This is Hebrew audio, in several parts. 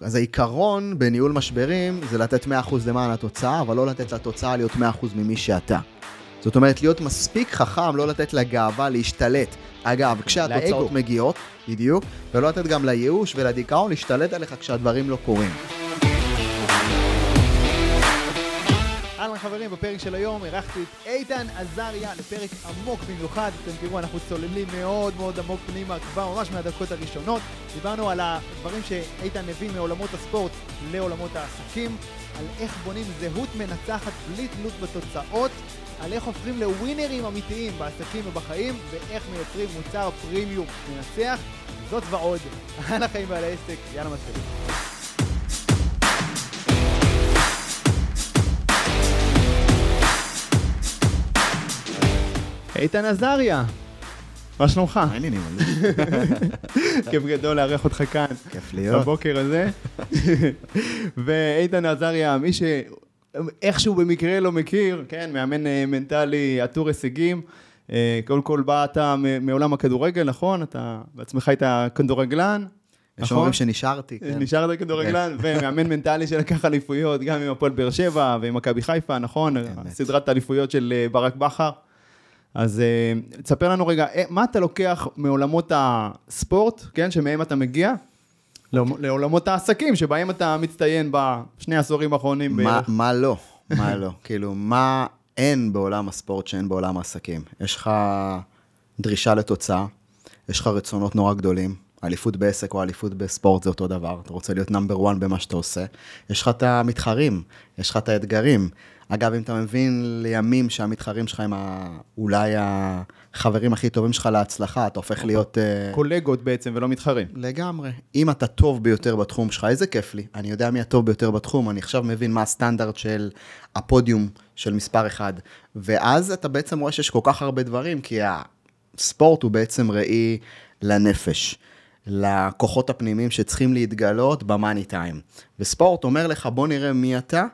אז העיקרון בניהול משברים זה לתת 100% למען התוצאה, אבל לא לתת לתוצאה להיות 100% ממי שאתה. זאת אומרת, להיות מספיק חכם, לא לתת לגאווה להשתלט. אגב, כשהתוצאות לאגו. מגיעות, בדיוק, ולא לתת גם לייאוש ולדיכאון להשתלט עליך כשהדברים לא קורים. אהלן חברים, בפרק של היום אירחתי את איתן עזריה לפרק עמוק במיוחד. אתם תראו, אנחנו צוללים מאוד מאוד עמוק פנימה כבר ממש מהדקות הראשונות. דיברנו על הדברים שאיתן הביא מעולמות הספורט לעולמות העסקים, על איך בונים זהות מנצחת בלי תלות בתוצאות, על איך הופכים לווינרים אמיתיים בעסקים ובחיים, ואיך מייצרים מוצר פרימיום מנצח. זאת ועוד, על החיים ועל העסק, יאללה מתחילים. איתן עזריה, מה שלומך? מה העניינים על זה? כיף גדול לארח אותך כאן כיף להיות. בבוקר הזה. ואיתן עזריה, מי שאיכשהו במקרה לא מכיר, כן, מאמן אה, מנטלי עטור הישגים. אה, קודם כל באת מעולם הכדורגל, נכון? אתה בעצמך היית כדורגלן. יש נכון? אומרים שנשארתי, כן. נשארת כדורגלן, ומאמן מנטלי שלקח אליפויות, גם עם הפועל באר שבע ועם מכבי חיפה, נכון? סדרת האליפויות של אה, ברק בכר. אז אה, תספר לנו רגע, אה, מה אתה לוקח מעולמות הספורט, כן, שמהם אתה מגיע, לעולמ- לעולמות העסקים, שבהם אתה מצטיין בשני העשורים האחרונים מה. מה לא? מה לא? כאילו, מה אין בעולם הספורט שאין בעולם העסקים? יש לך דרישה לתוצאה, יש לך רצונות נורא גדולים, אליפות בעסק או אליפות בספורט זה אותו דבר, אתה רוצה להיות נאמבר 1 במה שאתה עושה, יש לך את המתחרים, יש לך את האתגרים. אגב, אם אתה מבין לימים שהמתחרים שלך הם ה... אולי החברים הכי טובים שלך להצלחה, אתה הופך להיות... אה, קולגות בעצם ולא מתחרים. לגמרי. אם אתה טוב ביותר בתחום שלך, איזה כיף לי. אני יודע מי הטוב ביותר בתחום, אני עכשיו מבין מה הסטנדרט של הפודיום של מספר אחד. ואז אתה בעצם רואה שיש כל כך הרבה דברים, כי הספורט הוא בעצם ראי לנפש. לכוחות הפנימיים שצריכים להתגלות במאני טיים. וספורט אומר לך, בוא נראה מי אתה,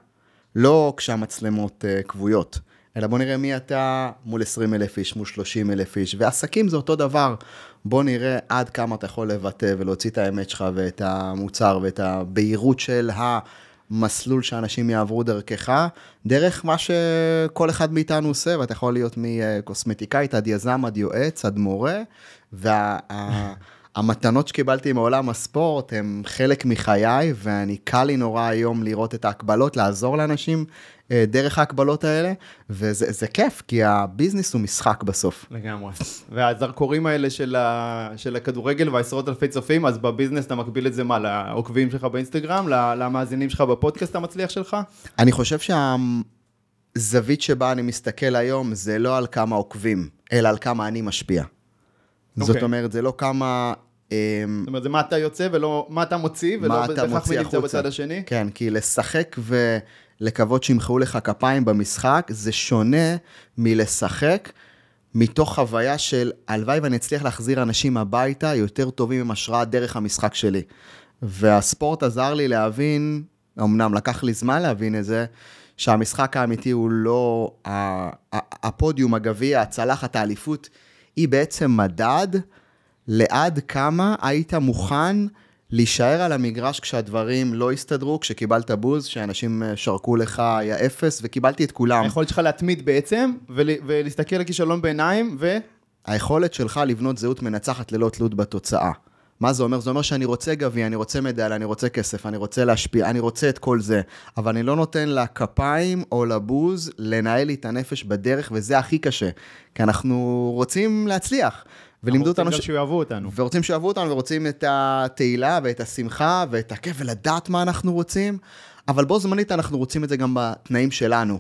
לא כשהמצלמות uh, כבויות, אלא בוא נראה מי אתה מול 20 אלף איש, מול 30 אלף איש, ועסקים זה אותו דבר. בוא נראה עד כמה אתה יכול לבטא ולהוציא את האמת שלך ואת המוצר ואת הבהירות של המסלול שאנשים יעברו דרכך, דרך מה שכל אחד מאיתנו עושה, ואתה יכול להיות מקוסמטיקאית עד יזם, עד יועץ, עד מורה, וה... המתנות שקיבלתי מעולם הספורט הם חלק מחיי, ואני קל לי נורא היום לראות את ההקבלות, לעזור לאנשים אה, דרך ההקבלות האלה, וזה זה כיף, כי הביזנס הוא משחק בסוף. לגמרי. והזרקורים האלה של, ה... של הכדורגל והעשרות אלפי צופים, אז בביזנס אתה מקביל את זה מה, לעוקבים שלך באינסטגרם, למאזינים שלך בפודקאסט המצליח שלך? אני חושב שהזווית שבה אני מסתכל היום, זה לא על כמה עוקבים, אלא על כמה אני משפיע. זאת אוקיי. אומרת, זה לא כמה... אמ, זאת אומרת, זה מה אתה יוצא ולא מה אתה מוציא, ולא בהכרח מי נמצא. בצד השני. כן, כי לשחק ולקוות שימחאו לך כפיים במשחק, זה שונה מלשחק מתוך חוויה של הלוואי ואני אצליח להחזיר אנשים הביתה יותר טובים עם השראה דרך המשחק שלי. והספורט עזר לי להבין, אמנם לקח לי זמן להבין את זה, שהמשחק האמיתי הוא לא הפודיום, הגביע, הצלחת, האליפות, היא בעצם מדד לעד כמה היית מוכן להישאר על המגרש כשהדברים לא הסתדרו, כשקיבלת בוז, שאנשים אה, שרקו לך היה אפס, וקיבלתי את כולם. היכולת שלך להתמיד בעצם, ול- ולהסתכל לכישלון בעיניים, ו... היכולת שלך לבנות זהות מנצחת ללא תלות בתוצאה. מה זה אומר? זה אומר שאני רוצה גביע, אני רוצה מדליה, אני רוצה כסף, אני רוצה להשפיע, אני רוצה את כל זה, אבל אני לא נותן לכפיים או לבוז לנהל לי את הנפש בדרך, וזה הכי קשה, כי אנחנו רוצים להצליח. ולימדו אותנו רוצים גם שיאהבו אותנו. ורוצים שאוהבו אותנו, ורוצים את התהילה ואת השמחה ואת הכיף ולדעת מה אנחנו רוצים, אבל בו זמנית אנחנו רוצים את זה גם בתנאים שלנו.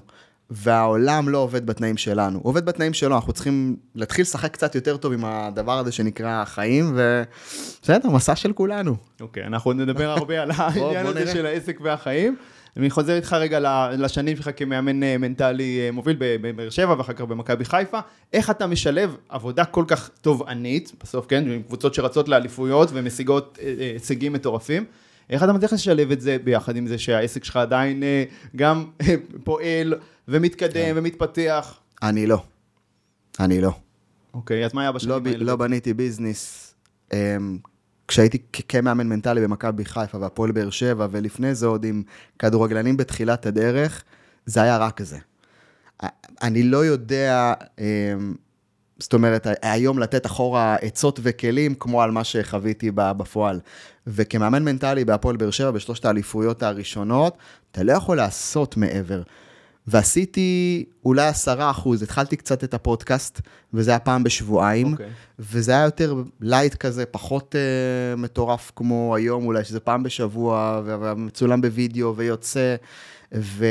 והעולם לא עובד בתנאים שלנו, הוא עובד בתנאים שלו, אנחנו צריכים להתחיל לשחק קצת יותר טוב עם הדבר הזה שנקרא החיים, ובסדר, מסע של כולנו. אוקיי, אנחנו נדבר הרבה על העניין הזה. של העסק והחיים. אני חוזר איתך רגע לשנים שלך כמאמן אה, מנטלי אה, מוביל בבאר שבע ואחר כך במכבי חיפה. איך אתה משלב עבודה כל כך תובענית, בסוף כן, עם קבוצות שרצות לאליפויות ומשיגות אה, הישגים מטורפים. איך אתה מצליח לשלב את זה ביחד עם זה שהעסק שלך עדיין אה, גם אה, פועל ומתקדם כן. ומתפתח? אני לא. אני לא. אוקיי, אז מה היה בשנים לא, האלה? לא בניתי ביזנס. אמ, כשהייתי כמאמן מנטלי במכבי חיפה והפועל באר שבע, ולפני זה עוד עם כדורגלנים בתחילת הדרך, זה היה רק זה. אני לא יודע, אמ, זאת אומרת, היום לתת אחורה עצות וכלים כמו על מה שחוויתי בפועל. וכמאמן מנטלי בהפועל באר שבע, בשלושת האליפויות הראשונות, אתה לא יכול לעשות מעבר. ועשיתי אולי עשרה אחוז, התחלתי קצת את הפודקאסט, וזה היה פעם בשבועיים, okay. אוקיי. וזה היה יותר light כזה, פחות אה, מטורף כמו היום, אולי שזה פעם בשבוע, ומצולם בווידאו ויוצא, ו...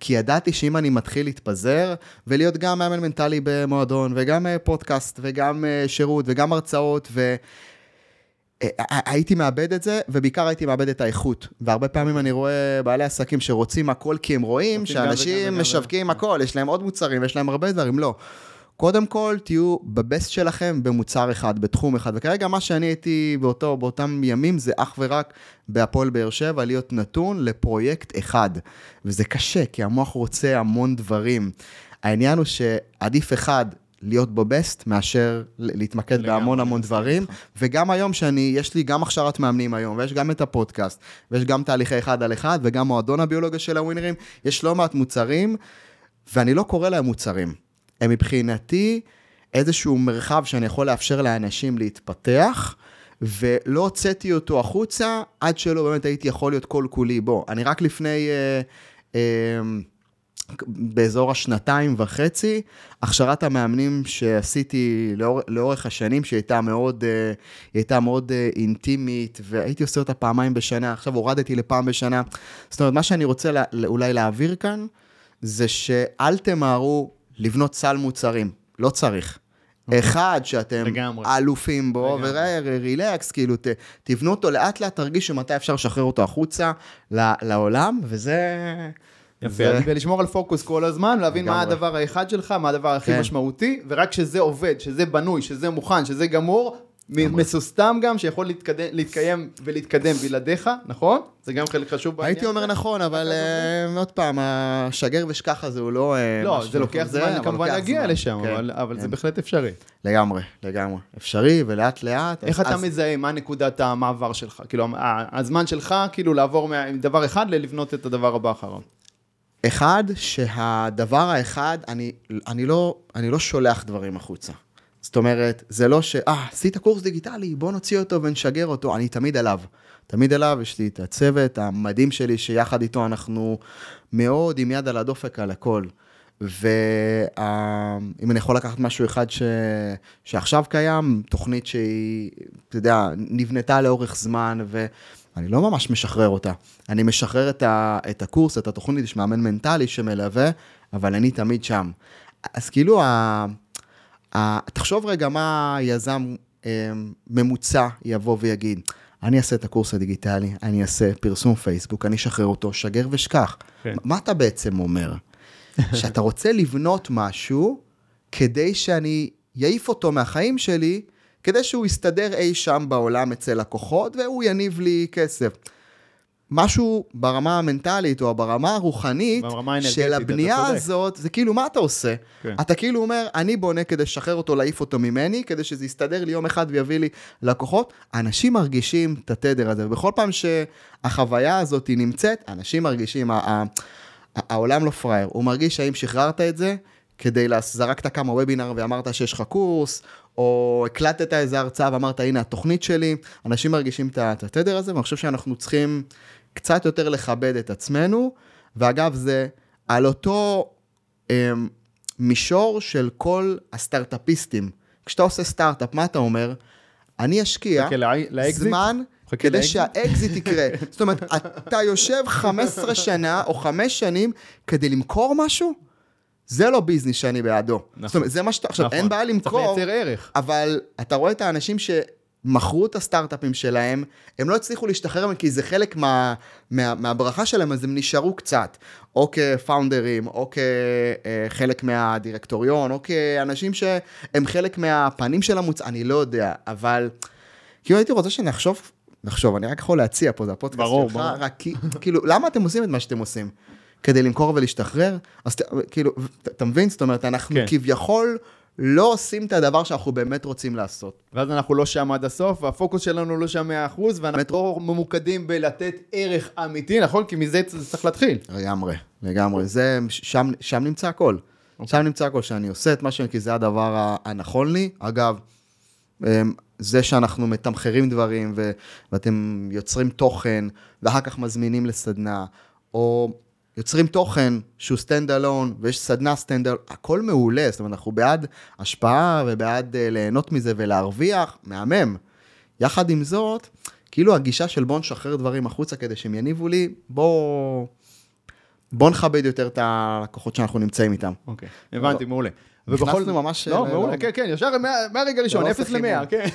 כי ידעתי שאם אני מתחיל להתפזר, ולהיות גם מאמן מנטלי במועדון, וגם אה, פודקאסט, וגם אה, שירות, וגם הרצאות, ו... הייתי מאבד את זה, ובעיקר הייתי מאבד את האיכות. והרבה פעמים אני רואה בעלי עסקים שרוצים הכל כי הם רואים שאנשים משווקים הכל, יש להם עוד מוצרים, יש להם הרבה דברים, לא. קודם כל, תהיו בבסט שלכם במוצר אחד, בתחום אחד. וכרגע מה שאני הייתי באותו, באותם ימים זה אך ורק בהפועל באר שבע, להיות נתון לפרויקט אחד. וזה קשה, כי המוח רוצה המון דברים. העניין הוא שעדיף אחד להיות בו בסט, מאשר להתמקד בהמון המון דברים. וגם היום שאני, יש לי גם הכשרת מאמנים היום, ויש גם את הפודקאסט, ויש גם תהליכי אחד על אחד, וגם מועדון הביולוגיה של הווינרים, יש לא מעט מוצרים, ואני לא קורא להם מוצרים. הם מבחינתי איזשהו מרחב שאני יכול לאפשר לאנשים להתפתח, ולא הוצאתי אותו החוצה עד שלא באמת הייתי יכול להיות כל כולי בו. אני רק לפני... אה, אה, באזור השנתיים וחצי, הכשרת המאמנים שעשיתי לאור, לאורך השנים, שהיא הייתה מאוד, אה, הייתה מאוד אה, אינטימית, והייתי עושה אותה פעמיים בשנה, עכשיו הורדתי לפעם בשנה. זאת אומרת, מה שאני רוצה לה, אולי להעביר כאן, זה שאל תמהרו לבנות סל מוצרים, לא צריך. אוקיי. אחד שאתם לגמרי. אלופים בו, ורילקס, כאילו, ת, תבנו אותו לאט לאט, תרגישו מתי אפשר לשחרר אותו החוצה לעולם, וזה... יפה, ולשמור על פוקוס כל הזמן, להבין מה הדבר האחד שלך, מה הדבר הכי כן. משמעותי, ורק כשזה עובד, שזה בנוי, שזה מוכן, שזה גמור, מסוסתם גם, שיכול להתקיים ולהתקדם בלעדיך, נכון? זה גם חלק חשוב בעניין. הייתי אומר נכון, אבל אה, עוד פעם, השגר ושכח הזה הוא לא... אה, לא, זה לוקח זמן כמובן להגיע לשם, כן, אבל זה כן. בהחלט אפשרי. לגמרי, לגמרי. אפשרי ולאט לאט. איך אתה מזהה, מה נקודת המעבר שלך? כאילו, הזמן שלך, כאילו, לעבור מדבר אחד ללבנות את הדבר הבא אחריו. אחד, שהדבר האחד, אני, אני, לא, אני לא שולח דברים החוצה. זאת אומרת, זה לא ש, אה, עשית קורס דיגיטלי, בוא נוציא אותו ונשגר אותו, אני תמיד עליו. תמיד עליו, יש לי את הצוות המדהים שלי, שיחד איתו אנחנו מאוד עם יד על הדופק על הכל. ואם אני יכול לקחת משהו אחד ש... שעכשיו קיים, תוכנית שהיא, אתה יודע, נבנתה לאורך זמן, ו... אני לא ממש משחרר אותה. אני משחרר את, ה, את הקורס, את התוכנית, יש מאמן מנטלי שמלווה, אבל אני תמיד שם. אז כאילו, ה, תחשוב רגע מה יזם אה, ממוצע יבוא ויגיד. אני אעשה את הקורס הדיגיטלי, אני אעשה פרסום פייסבוק, אני אשחרר אותו, שגר ושכח. כן. מה אתה בעצם אומר? שאתה רוצה לבנות משהו כדי שאני אעיף אותו מהחיים שלי, כדי שהוא יסתדר אי שם בעולם אצל לקוחות, והוא יניב לי כסף. משהו ברמה המנטלית או ברמה הרוחנית ברמה של הבנייה הזאת, זה כאילו, מה אתה עושה? כן. אתה כאילו אומר, אני בונה כדי לשחרר אותו, להעיף אותו ממני, כדי שזה יסתדר לי יום אחד ויביא לי לקוחות. אנשים מרגישים את התדר הזה, ובכל פעם שהחוויה הזאת נמצאת, אנשים מרגישים, העולם לא פראייר, הוא מרגיש האם שחררת את זה, כדי, זרקת כמה וובינר ואמרת שיש לך קורס, או הקלטת איזה הרצאה ואמרת, הנה התוכנית שלי, אנשים מרגישים את התדר הזה, ואני חושב שאנחנו צריכים קצת יותר לכבד את עצמנו, ואגב, זה על אותו אה, מישור של כל הסטארט-אפיסטים. כשאתה עושה סטארט-אפ, מה אתה אומר? אני אשקיע זמן כדי שהאקזיט יקרה. זאת אומרת, אתה יושב 15 שנה או 5 שנים כדי למכור משהו? זה לא ביזנס שאני בעדו. נכון. זאת אומרת, זה מה שאתה... עכשיו, נכון. אין בעיה למכור, צריך לייצר ערך. אבל אתה רואה את האנשים שמכרו את הסטארט-אפים שלהם, הם לא הצליחו להשתחרר מהם כי זה חלק מה, מה, מהברכה שלהם, אז הם נשארו קצת. או כפאונדרים, או כחלק מהדירקטוריון, או כאנשים שהם חלק מהפנים של המוצ... אני לא יודע, אבל כאילו הייתי רוצה שנחשוב נחשוב, אני רק יכול להציע פה, זה הפודקאסט ברור, שלך, ברור. רק כאילו, למה אתם עושים את מה שאתם עושים? כדי למכור ולהשתחרר? אז כאילו, אתה מבין? זאת אומרת, אנחנו כן. כביכול לא עושים את הדבר שאנחנו באמת רוצים לעשות. ואז אנחנו לא שם עד הסוף, והפוקוס שלנו לא שם 100%, ואנחנו לא ממוקדים בלתת ערך אמיתי, נכון? כי מזה זה צריך להתחיל. לגמרי, לגמרי. זה, שם, שם נמצא הכל. Okay. שם נמצא הכל, שאני עושה את מה שאני, כי זה הדבר הנכון לי. אגב, אמ, זה שאנחנו מתמחרים דברים, ו- ואתם יוצרים תוכן, ואחר כך מזמינים לסדנה, או יוצרים תוכן שהוא stand alone, ויש סדנה stand alone, הכל מעולה, זאת אומרת, אנחנו בעד השפעה ובעד uh, ליהנות מזה ולהרוויח, מהמם. יחד עם זאת, כאילו הגישה של בוא נשחרר דברים החוצה כדי שהם יניבו לי, בוא... בוא נכבד יותר את הלקוחות שאנחנו נמצאים איתם. אוקיי, הבנתי, מעולה. נכנסנו ממש... לא, ל- מעולה, לא- כן, כן, ישר מה- מהרגע הראשון, לא 0 עושה ל-100, חימום. כן.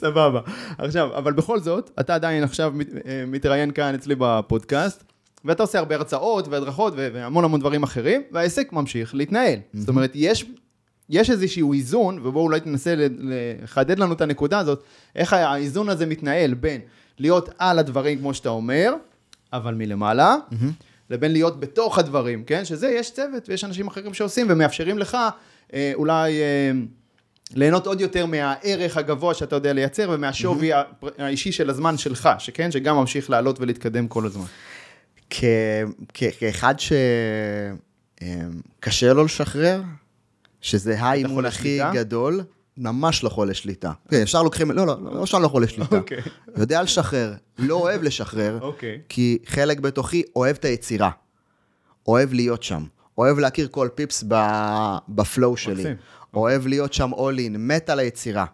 סבבה. עכשיו, אבל בכל זאת, אתה עדיין עכשיו אה, מתראיין כאן אצלי בפודקאסט, ואתה עושה הרבה הרצאות והדרכות והמון המון דברים אחרים, והעסק ממשיך להתנהל. זאת אומרת, יש... יש איזשהו איזון, ובואו אולי תנסה לחדד לנו את הנקודה הזאת, איך האיזון הזה מתנהל בין להיות על הדברים, כמו שאתה אומר, אבל מלמעלה, לבין להיות בתוך הדברים, כן? שזה, יש צוות ויש אנשים אחרים שעושים ומאפשרים לך אה, אולי אה, ליהנות עוד יותר מהערך הגבוה שאתה יודע לייצר ומהשווי הפר- האישי של הזמן שלך, שכן? שגם ממשיך לעלות ולהתקדם כל הזמן. כ- כ- כאחד שקשה לו לשחרר, שזה האימון הכי? גדול, ממש לא חולה שליטה. כן, ישר לוקחים, לא, לא, לא שאני לא חולה שליטה. אוקיי. יודע לשחרר, לא אוהב לשחרר, אוקיי. כי חלק בתוכי אוהב את היצירה. אוהב להיות שם. אוהב להכיר כל פיפס ב- בפלואו שלי. אוהב להיות שם all in, מת על היצירה.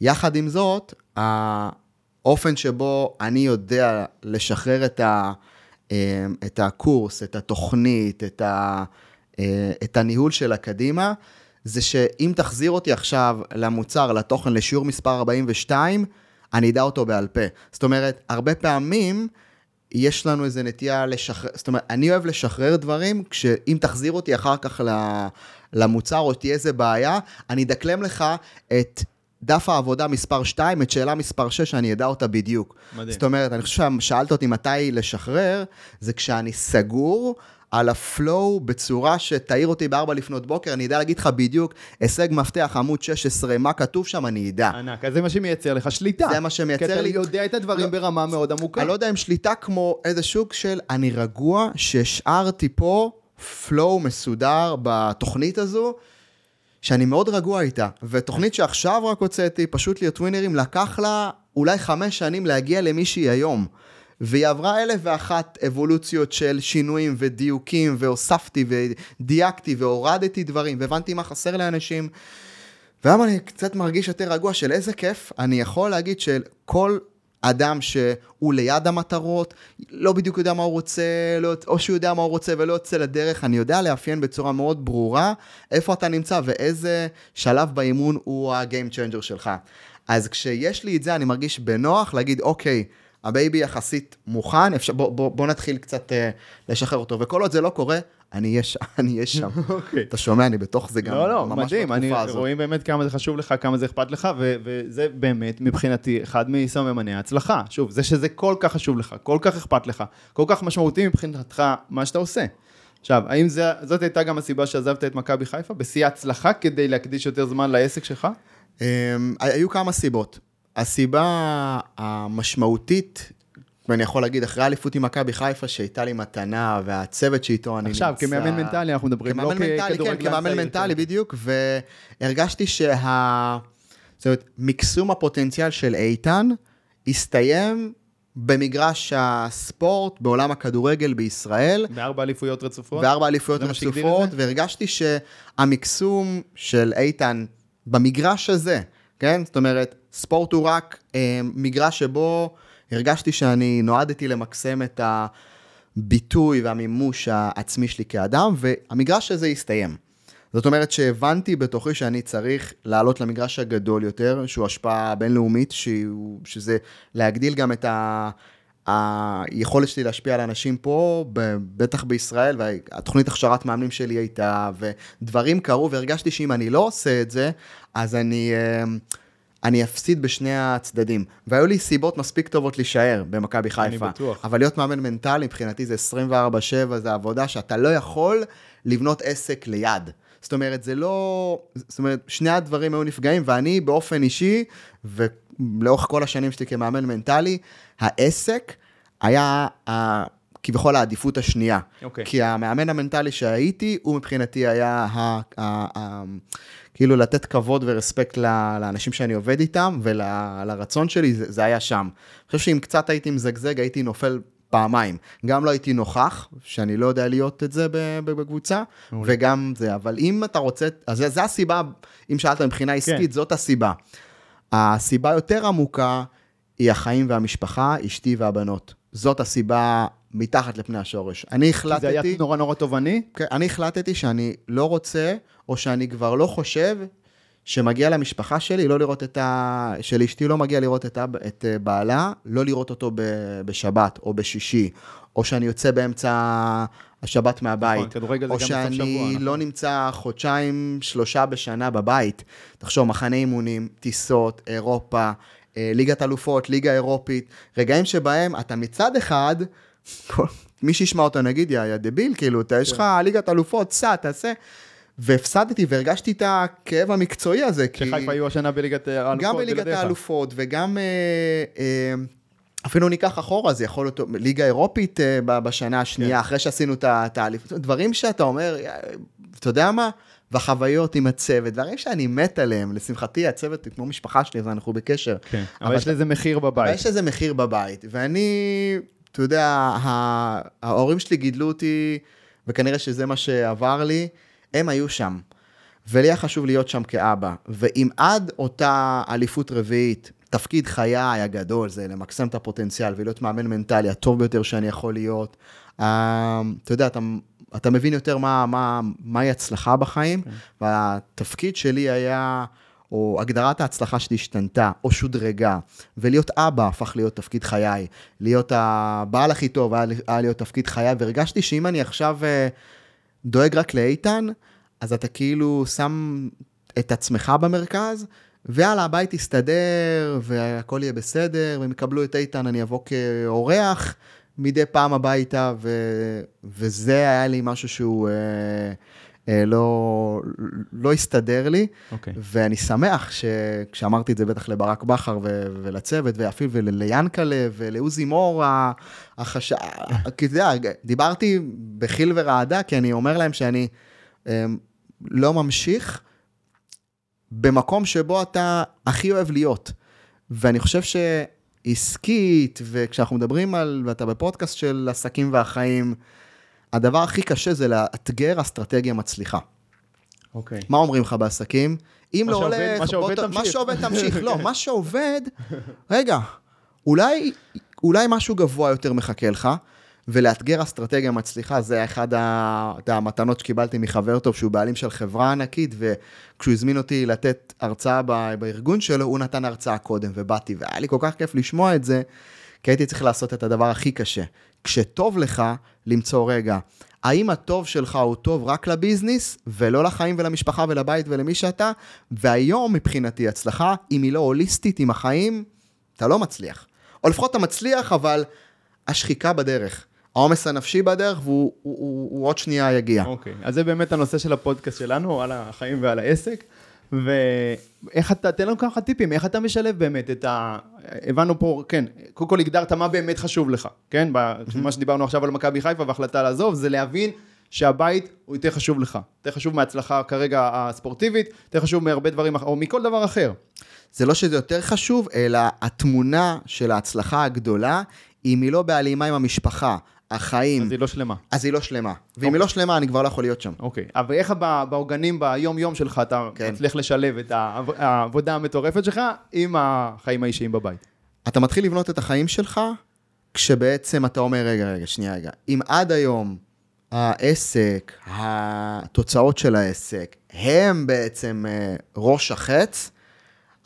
יחד עם זאת, האופן שבו אני יודע לשחרר את, ה, את הקורס, את התוכנית, את, ה, אה, את הניהול שלה קדימה, זה שאם תחזיר אותי עכשיו למוצר, לתוכן, לשיעור מספר 42, אני אדע אותו בעל פה. זאת אומרת, הרבה פעמים יש לנו איזה נטייה לשחרר, זאת אומרת, אני אוהב לשחרר דברים, כשאם תחזיר אותי אחר כך למוצר או תהיה איזה בעיה, אני אדקלם לך את דף העבודה מספר 2, את שאלה מספר 6, אני אדע אותה בדיוק. מדהים. זאת אומרת, אני חושב ששאלת אותי מתי לשחרר, זה כשאני סגור. על הפלואו בצורה שתעיר אותי בארבע לפנות בוקר, אני אדע להגיד לך בדיוק, הישג מפתח, עמוד 16, מה כתוב שם, אני אדע. ענק, אז זה מה שמייצר לך שליטה. זה מה שמייצר כי אתה לי- יודע את הדברים לא. ברמה מאוד עמוקה. אני לא יודע אם שליטה כמו איזה שוק של אני רגוע, שהשארתי פה פלואו מסודר בתוכנית הזו, שאני מאוד רגוע איתה. ותוכנית שעכשיו רק הוצאתי, פשוט להיות ווינרים, לקח לה אולי חמש שנים להגיע למישהי היום. והיא עברה אלף ואחת אבולוציות של שינויים ודיוקים, והוספתי ודייקתי והורדתי דברים, והבנתי מה חסר לאנשים. והיום אני קצת מרגיש יותר רגוע של איזה כיף, אני יכול להגיד שכל אדם שהוא ליד המטרות, לא בדיוק יודע מה הוא רוצה, לא, או שהוא יודע מה הוא רוצה ולא יוצא לדרך, אני יודע לאפיין בצורה מאוד ברורה איפה אתה נמצא ואיזה שלב באימון הוא ה-game changer שלך. אז כשיש לי את זה, אני מרגיש בנוח להגיד, אוקיי, ה baby יחסית מוכן, אפשר, בוא, בוא, בוא נתחיל קצת אה, לשחרר אותו. וכל עוד זה לא קורה, אני אהיה ש- אני אהיה שם. אוקיי. אתה שומע, אני בתוך זה גם, לא, לא, מדהים, אני. רואים באמת כמה זה חשוב לך, כמה זה אכפת לך, ו- וזה באמת מבחינתי אחד מסממני ההצלחה. שוב, זה שזה כל כך חשוב לך, כל כך אכפת לך, כל כך משמעותי מבחינתך מה שאתה עושה. עכשיו, האם זה, זאת הייתה גם הסיבה שעזבת את מכבי חיפה? בשיא ההצלחה כדי להקדיש יותר זמן לעסק שלך? אמ, היו כמה סיבות. הסיבה המשמעותית, ואני יכול להגיד, אחרי האליפות עם מכבי חיפה, שהייתה לי מתנה, והצוות שאיתו אני נמצא... עכשיו, כמאמן מנטלי אנחנו מדברים, לא כמאמן מנטלי, כן, ככדורגלן כמאמן צעיר, מנטלי. בדיוק, והרגשתי שה... זאת אומרת, מקסום הפוטנציאל של איתן הסתיים במגרש הספורט, בעולם הכדורגל בישראל. בארבע אליפויות רצופות? וארבע אליפויות רצופות? והרגשתי שהמקסום של איתן במגרש הזה, כן? זאת אומרת, ספורט הוא רק אה, מגרש שבו הרגשתי שאני נועדתי למקסם את הביטוי והמימוש העצמי שלי כאדם, והמגרש הזה הסתיים. זאת אומרת שהבנתי בתוכי שאני צריך לעלות למגרש הגדול יותר, שהוא השפעה בינלאומית, שהוא, שזה להגדיל גם את ה... היכולת שלי להשפיע על אנשים פה, בטח בישראל, והתוכנית הכשרת מאמנים שלי הייתה, ודברים קרו, והרגשתי שאם אני לא עושה את זה, אז אני, אה, אני אפסיד בשני הצדדים. והיו לי סיבות מספיק טובות להישאר במכבי חיפה. בטוח. אבל להיות מאמן מנטלי, מבחינתי זה 24-7, זה עבודה שאתה לא יכול לבנות עסק ליד. זאת אומרת, זה לא... זאת אומרת, שני הדברים היו נפגעים, ואני באופן אישי, ולאורך כל השנים שלי כמאמן מנטלי, העסק היה ה... כביכול העדיפות השנייה. אוקיי. כי המאמן המנטלי שהייתי, הוא מבחינתי היה ה... ה... ה... כאילו לתת כבוד ורספקט לאנשים שאני עובד איתם ולרצון שלי, זה, זה היה שם. אני חושב שאם קצת הייתי מזגזג, הייתי נופל פעמיים. גם לא הייתי נוכח, שאני לא יודע להיות את זה בקבוצה, מעולה. וגם זה, אבל אם אתה רוצה, אז זה, זה הסיבה, אם שאלת מבחינה עסקית, כן. זאת הסיבה. הסיבה יותר עמוקה היא החיים והמשפחה, אשתי והבנות. זאת הסיבה מתחת לפני השורש. אני כי החלטתי... זה היה נורא נורא תובעני? כן, אני החלטתי שאני לא רוצה, או שאני כבר לא חושב שמגיע למשפחה שלי לא לראות את ה... שלאשתי לא מגיע לראות את, ה... את אה, בעלה, לא לראות אותו ב... בשבת או בשישי, או שאני יוצא באמצע השבת מהבית, נכון, או בסוף שבוע, שאני נכון. לא נמצא חודשיים, שלושה בשנה בבית. תחשוב, מחנה אימונים, טיסות, אירופה, אה, ליגת אלופות, ליגה אירופית, רגעים שבהם אתה מצד אחד, כל- מי שישמע אותו נגיד, יא דביל, כאילו, אתה, יש לך ליגת אלופות, סע, תעשה. והפסדתי והרגשתי את הכאב המקצועי הזה. שחיפה היו השנה בליגת האלופות. גם בליגת. האלופות וגם אה, אה, אפילו ניקח אחורה, זה יכול להיות ליגה אירופית אה, בשנה השנייה, כן. אחרי שעשינו את האליפות, דברים שאתה אומר, "יא, אתה יודע מה? והחוויות עם הצוות, דברים שאני מת עליהם, לשמחתי הצוות הוא כמו משפחה שלי, אז אנחנו בקשר. כן, אבל יש לזה מחיר אבל בבית. יש לזה מחיר בבית, ואני, אתה יודע, ההורים שלי גידלו אותי, וכנראה שזה מה שעבר לי, הם היו שם. ולי היה חשוב להיות שם כאבא. ואם עד אותה אליפות רביעית, תפקיד חיי הגדול זה למקסם את הפוטנציאל ולהיות מאמן מנטלי הטוב ביותר שאני יכול להיות, אה, אתה יודע, אתה, אתה מבין יותר מה, מה, מהי הצלחה בחיים, והתפקיד שלי היה... או הגדרת ההצלחה שלי השתנתה, או שודרגה, ולהיות אבא הפך להיות תפקיד חיי, להיות הבעל הכי טוב היה, להיות תפקיד חיי, והרגשתי שאם אני עכשיו אה, דואג רק לאיתן, אז אתה כאילו שם את עצמך במרכז, ויאללה, הבית יסתדר, והכל יהיה בסדר, והם יקבלו את איתן, אני אבוא כאורח מדי פעם הביתה, ו... וזה היה לי משהו שהוא אה, לא, לא הסתדר לי. אוקיי. ואני שמח שכשאמרתי את זה בטח לברק בכר ו- ולצוות, ואפילו ליאנקלה ולעוזי מור, החש... כי אתה יודע, דיברתי בחיל ורעדה, כי אני אומר להם שאני אמ, לא ממשיך במקום שבו אתה הכי אוהב להיות. ואני חושב שעסקית, וכשאנחנו מדברים על, ואתה בפודקאסט של עסקים והחיים, הדבר הכי קשה זה לאתגר אסטרטגיה מצליחה. אוקיי. מה אומרים לך בעסקים? אם לא שעובד- הולך, מה שעובד, בוא ת- מה תמשיך. שעובד תמשיך. לא, מה שעובד, רגע, אולי, אולי משהו גבוה יותר מחכה לך, ולאתגר אסטרטגיה מצליחה, זה אחד המתנות שקיבלתי מחבר טוב, שהוא בעלים של חברה ענקית, וכשהוא הזמין אותי לתת הרצאה בארגון שלו, הוא נתן הרצאה קודם, ובאתי, והיה לי כל כך כיף לשמוע את זה, כי הייתי צריך לעשות את הדבר הכי קשה. כשטוב לך, למצוא רגע. האם הטוב שלך הוא טוב רק לביזנס, ולא לחיים ולמשפחה ולבית ולמי שאתה? והיום מבחינתי הצלחה, אם היא לא הוליסטית עם החיים, אתה לא מצליח. או לפחות אתה מצליח, אבל השחיקה בדרך. העומס הנפשי בדרך, והוא הוא, הוא, הוא עוד שנייה יגיע. אוקיי, אז זה באמת הנושא של הפודקאסט שלנו, על החיים ועל העסק. ואיך אתה, תן לנו ככה טיפים, איך אתה משלב באמת את ה... הבנו פה, כן, קודם כל הגדרת מה באמת חשוב לך, כן? מה שדיברנו עכשיו על מכבי חיפה והחלטה לעזוב, זה להבין שהבית הוא יותר חשוב לך. יותר חשוב מההצלחה כרגע הספורטיבית, יותר חשוב מהרבה דברים, או מכל דבר אחר. זה לא שזה יותר חשוב, אלא התמונה של ההצלחה הגדולה, אם היא לא בהלימה עם המשפחה, החיים, אז היא לא שלמה. אז היא לא שלמה. ואם היא לא שלמה, אני כבר לא יכול להיות שם. אוקיי, אבל איך בעוגנים ביום-יום שלך אתה כן. מצליח לשלב את העב- העבודה המטורפת שלך עם החיים האישיים בבית? אתה מתחיל לבנות את החיים שלך, כשבעצם אתה אומר, רגע, רגע, שנייה, רגע. אם עד היום העסק, התוצאות של העסק, הם בעצם אה, ראש החץ,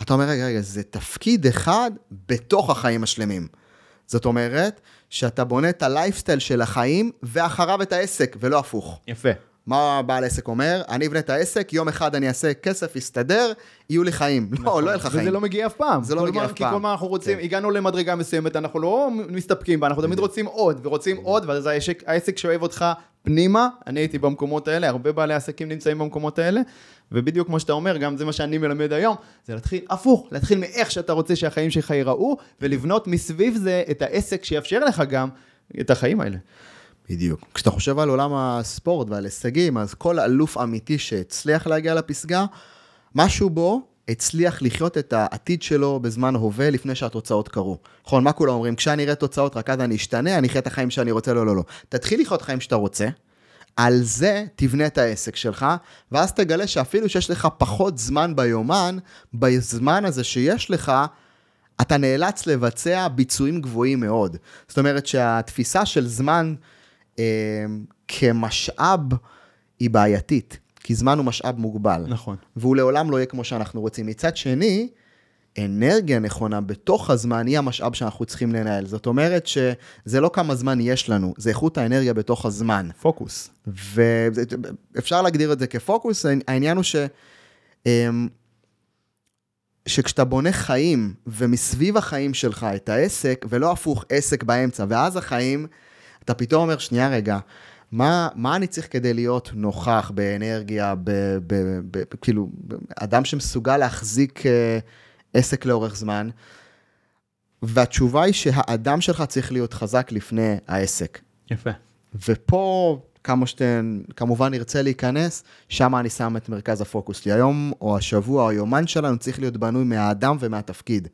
אתה אומר, רגע, רגע, זה תפקיד אחד בתוך החיים השלמים. זאת אומרת, שאתה בונה את הלייפסטייל של החיים, ואחריו את העסק, ולא הפוך. יפה. מה בעל עסק אומר? אני אבנה את העסק, יום אחד אני אעשה כסף, יסתדר, יהיו לי חיים. לא, לא יהיה לך חיים. וזה לא מגיע אף פעם. זה לא מגיע מה- אף כי פעם. כל מה אנחנו רוצים, כן. הגענו למדרגה מסוימת, אנחנו לא מסתפקים בה, אנחנו תמיד רוצים עוד, ורוצים עוד, ואז העסק- העסק שואב אותך פנימה, אני הייתי במקומות האלה, הרבה בעלי עסקים נמצאים במקומות האלה, ובדיוק כמו שאתה אומר, גם זה מה שאני מלמד היום, זה להתחיל הפוך, להתחיל מאיך שאתה רוצה שהחיים שלך ייראו, ולבנות מסביב זה את העסק שיאפשר לך גם את החיים האלה. בדיוק. כשאתה חושב על עולם הספורט ועל הישגים, אז כל אלוף אמיתי שהצליח להגיע לפסגה, משהו בו הצליח לחיות את העתיד שלו בזמן הווה לפני שהתוצאות קרו. נכון, מה כולם אומרים? כשאני אראה תוצאות, רק אז אני אשתנה, אני אחיה את החיים שאני רוצה, לא, לא, לא. תתחיל לחיות חיים שאתה רוצה, על זה תבנה את העסק שלך, ואז תגלה שאפילו שיש לך פחות זמן ביומן, בזמן הזה שיש לך, אתה נאלץ לבצע ביצועים גבוהים מאוד. זאת אומרת שהתפיסה של זמן אה, כמשאב היא בעייתית. כי זמן הוא משאב מוגבל. נכון. והוא לעולם לא יהיה כמו שאנחנו רוצים. מצד שני, אנרגיה נכונה בתוך הזמן היא המשאב שאנחנו צריכים לנהל. זאת אומרת שזה לא כמה זמן יש לנו, זה איכות האנרגיה בתוך הזמן. פוקוס. ואפשר להגדיר את זה כפוקוס, העניין הוא ש... אמ, שכשאתה בונה חיים, ומסביב החיים שלך את העסק, ולא הפוך, עסק באמצע, ואז החיים, אתה פתאום אומר, שנייה רגע, מה, מה אני צריך כדי להיות נוכח באנרגיה, ב, ב, ב, ב, כאילו, אדם שמסוגל להחזיק uh, עסק לאורך זמן? והתשובה היא שהאדם שלך צריך להיות חזק לפני העסק. יפה. ופה, כמה שאתם כמובן נרצה להיכנס, שם אני שם את מרכז הפוקוס שלי. היום, או השבוע, או היומן שלנו צריך להיות בנוי מהאדם ומהתפקיד.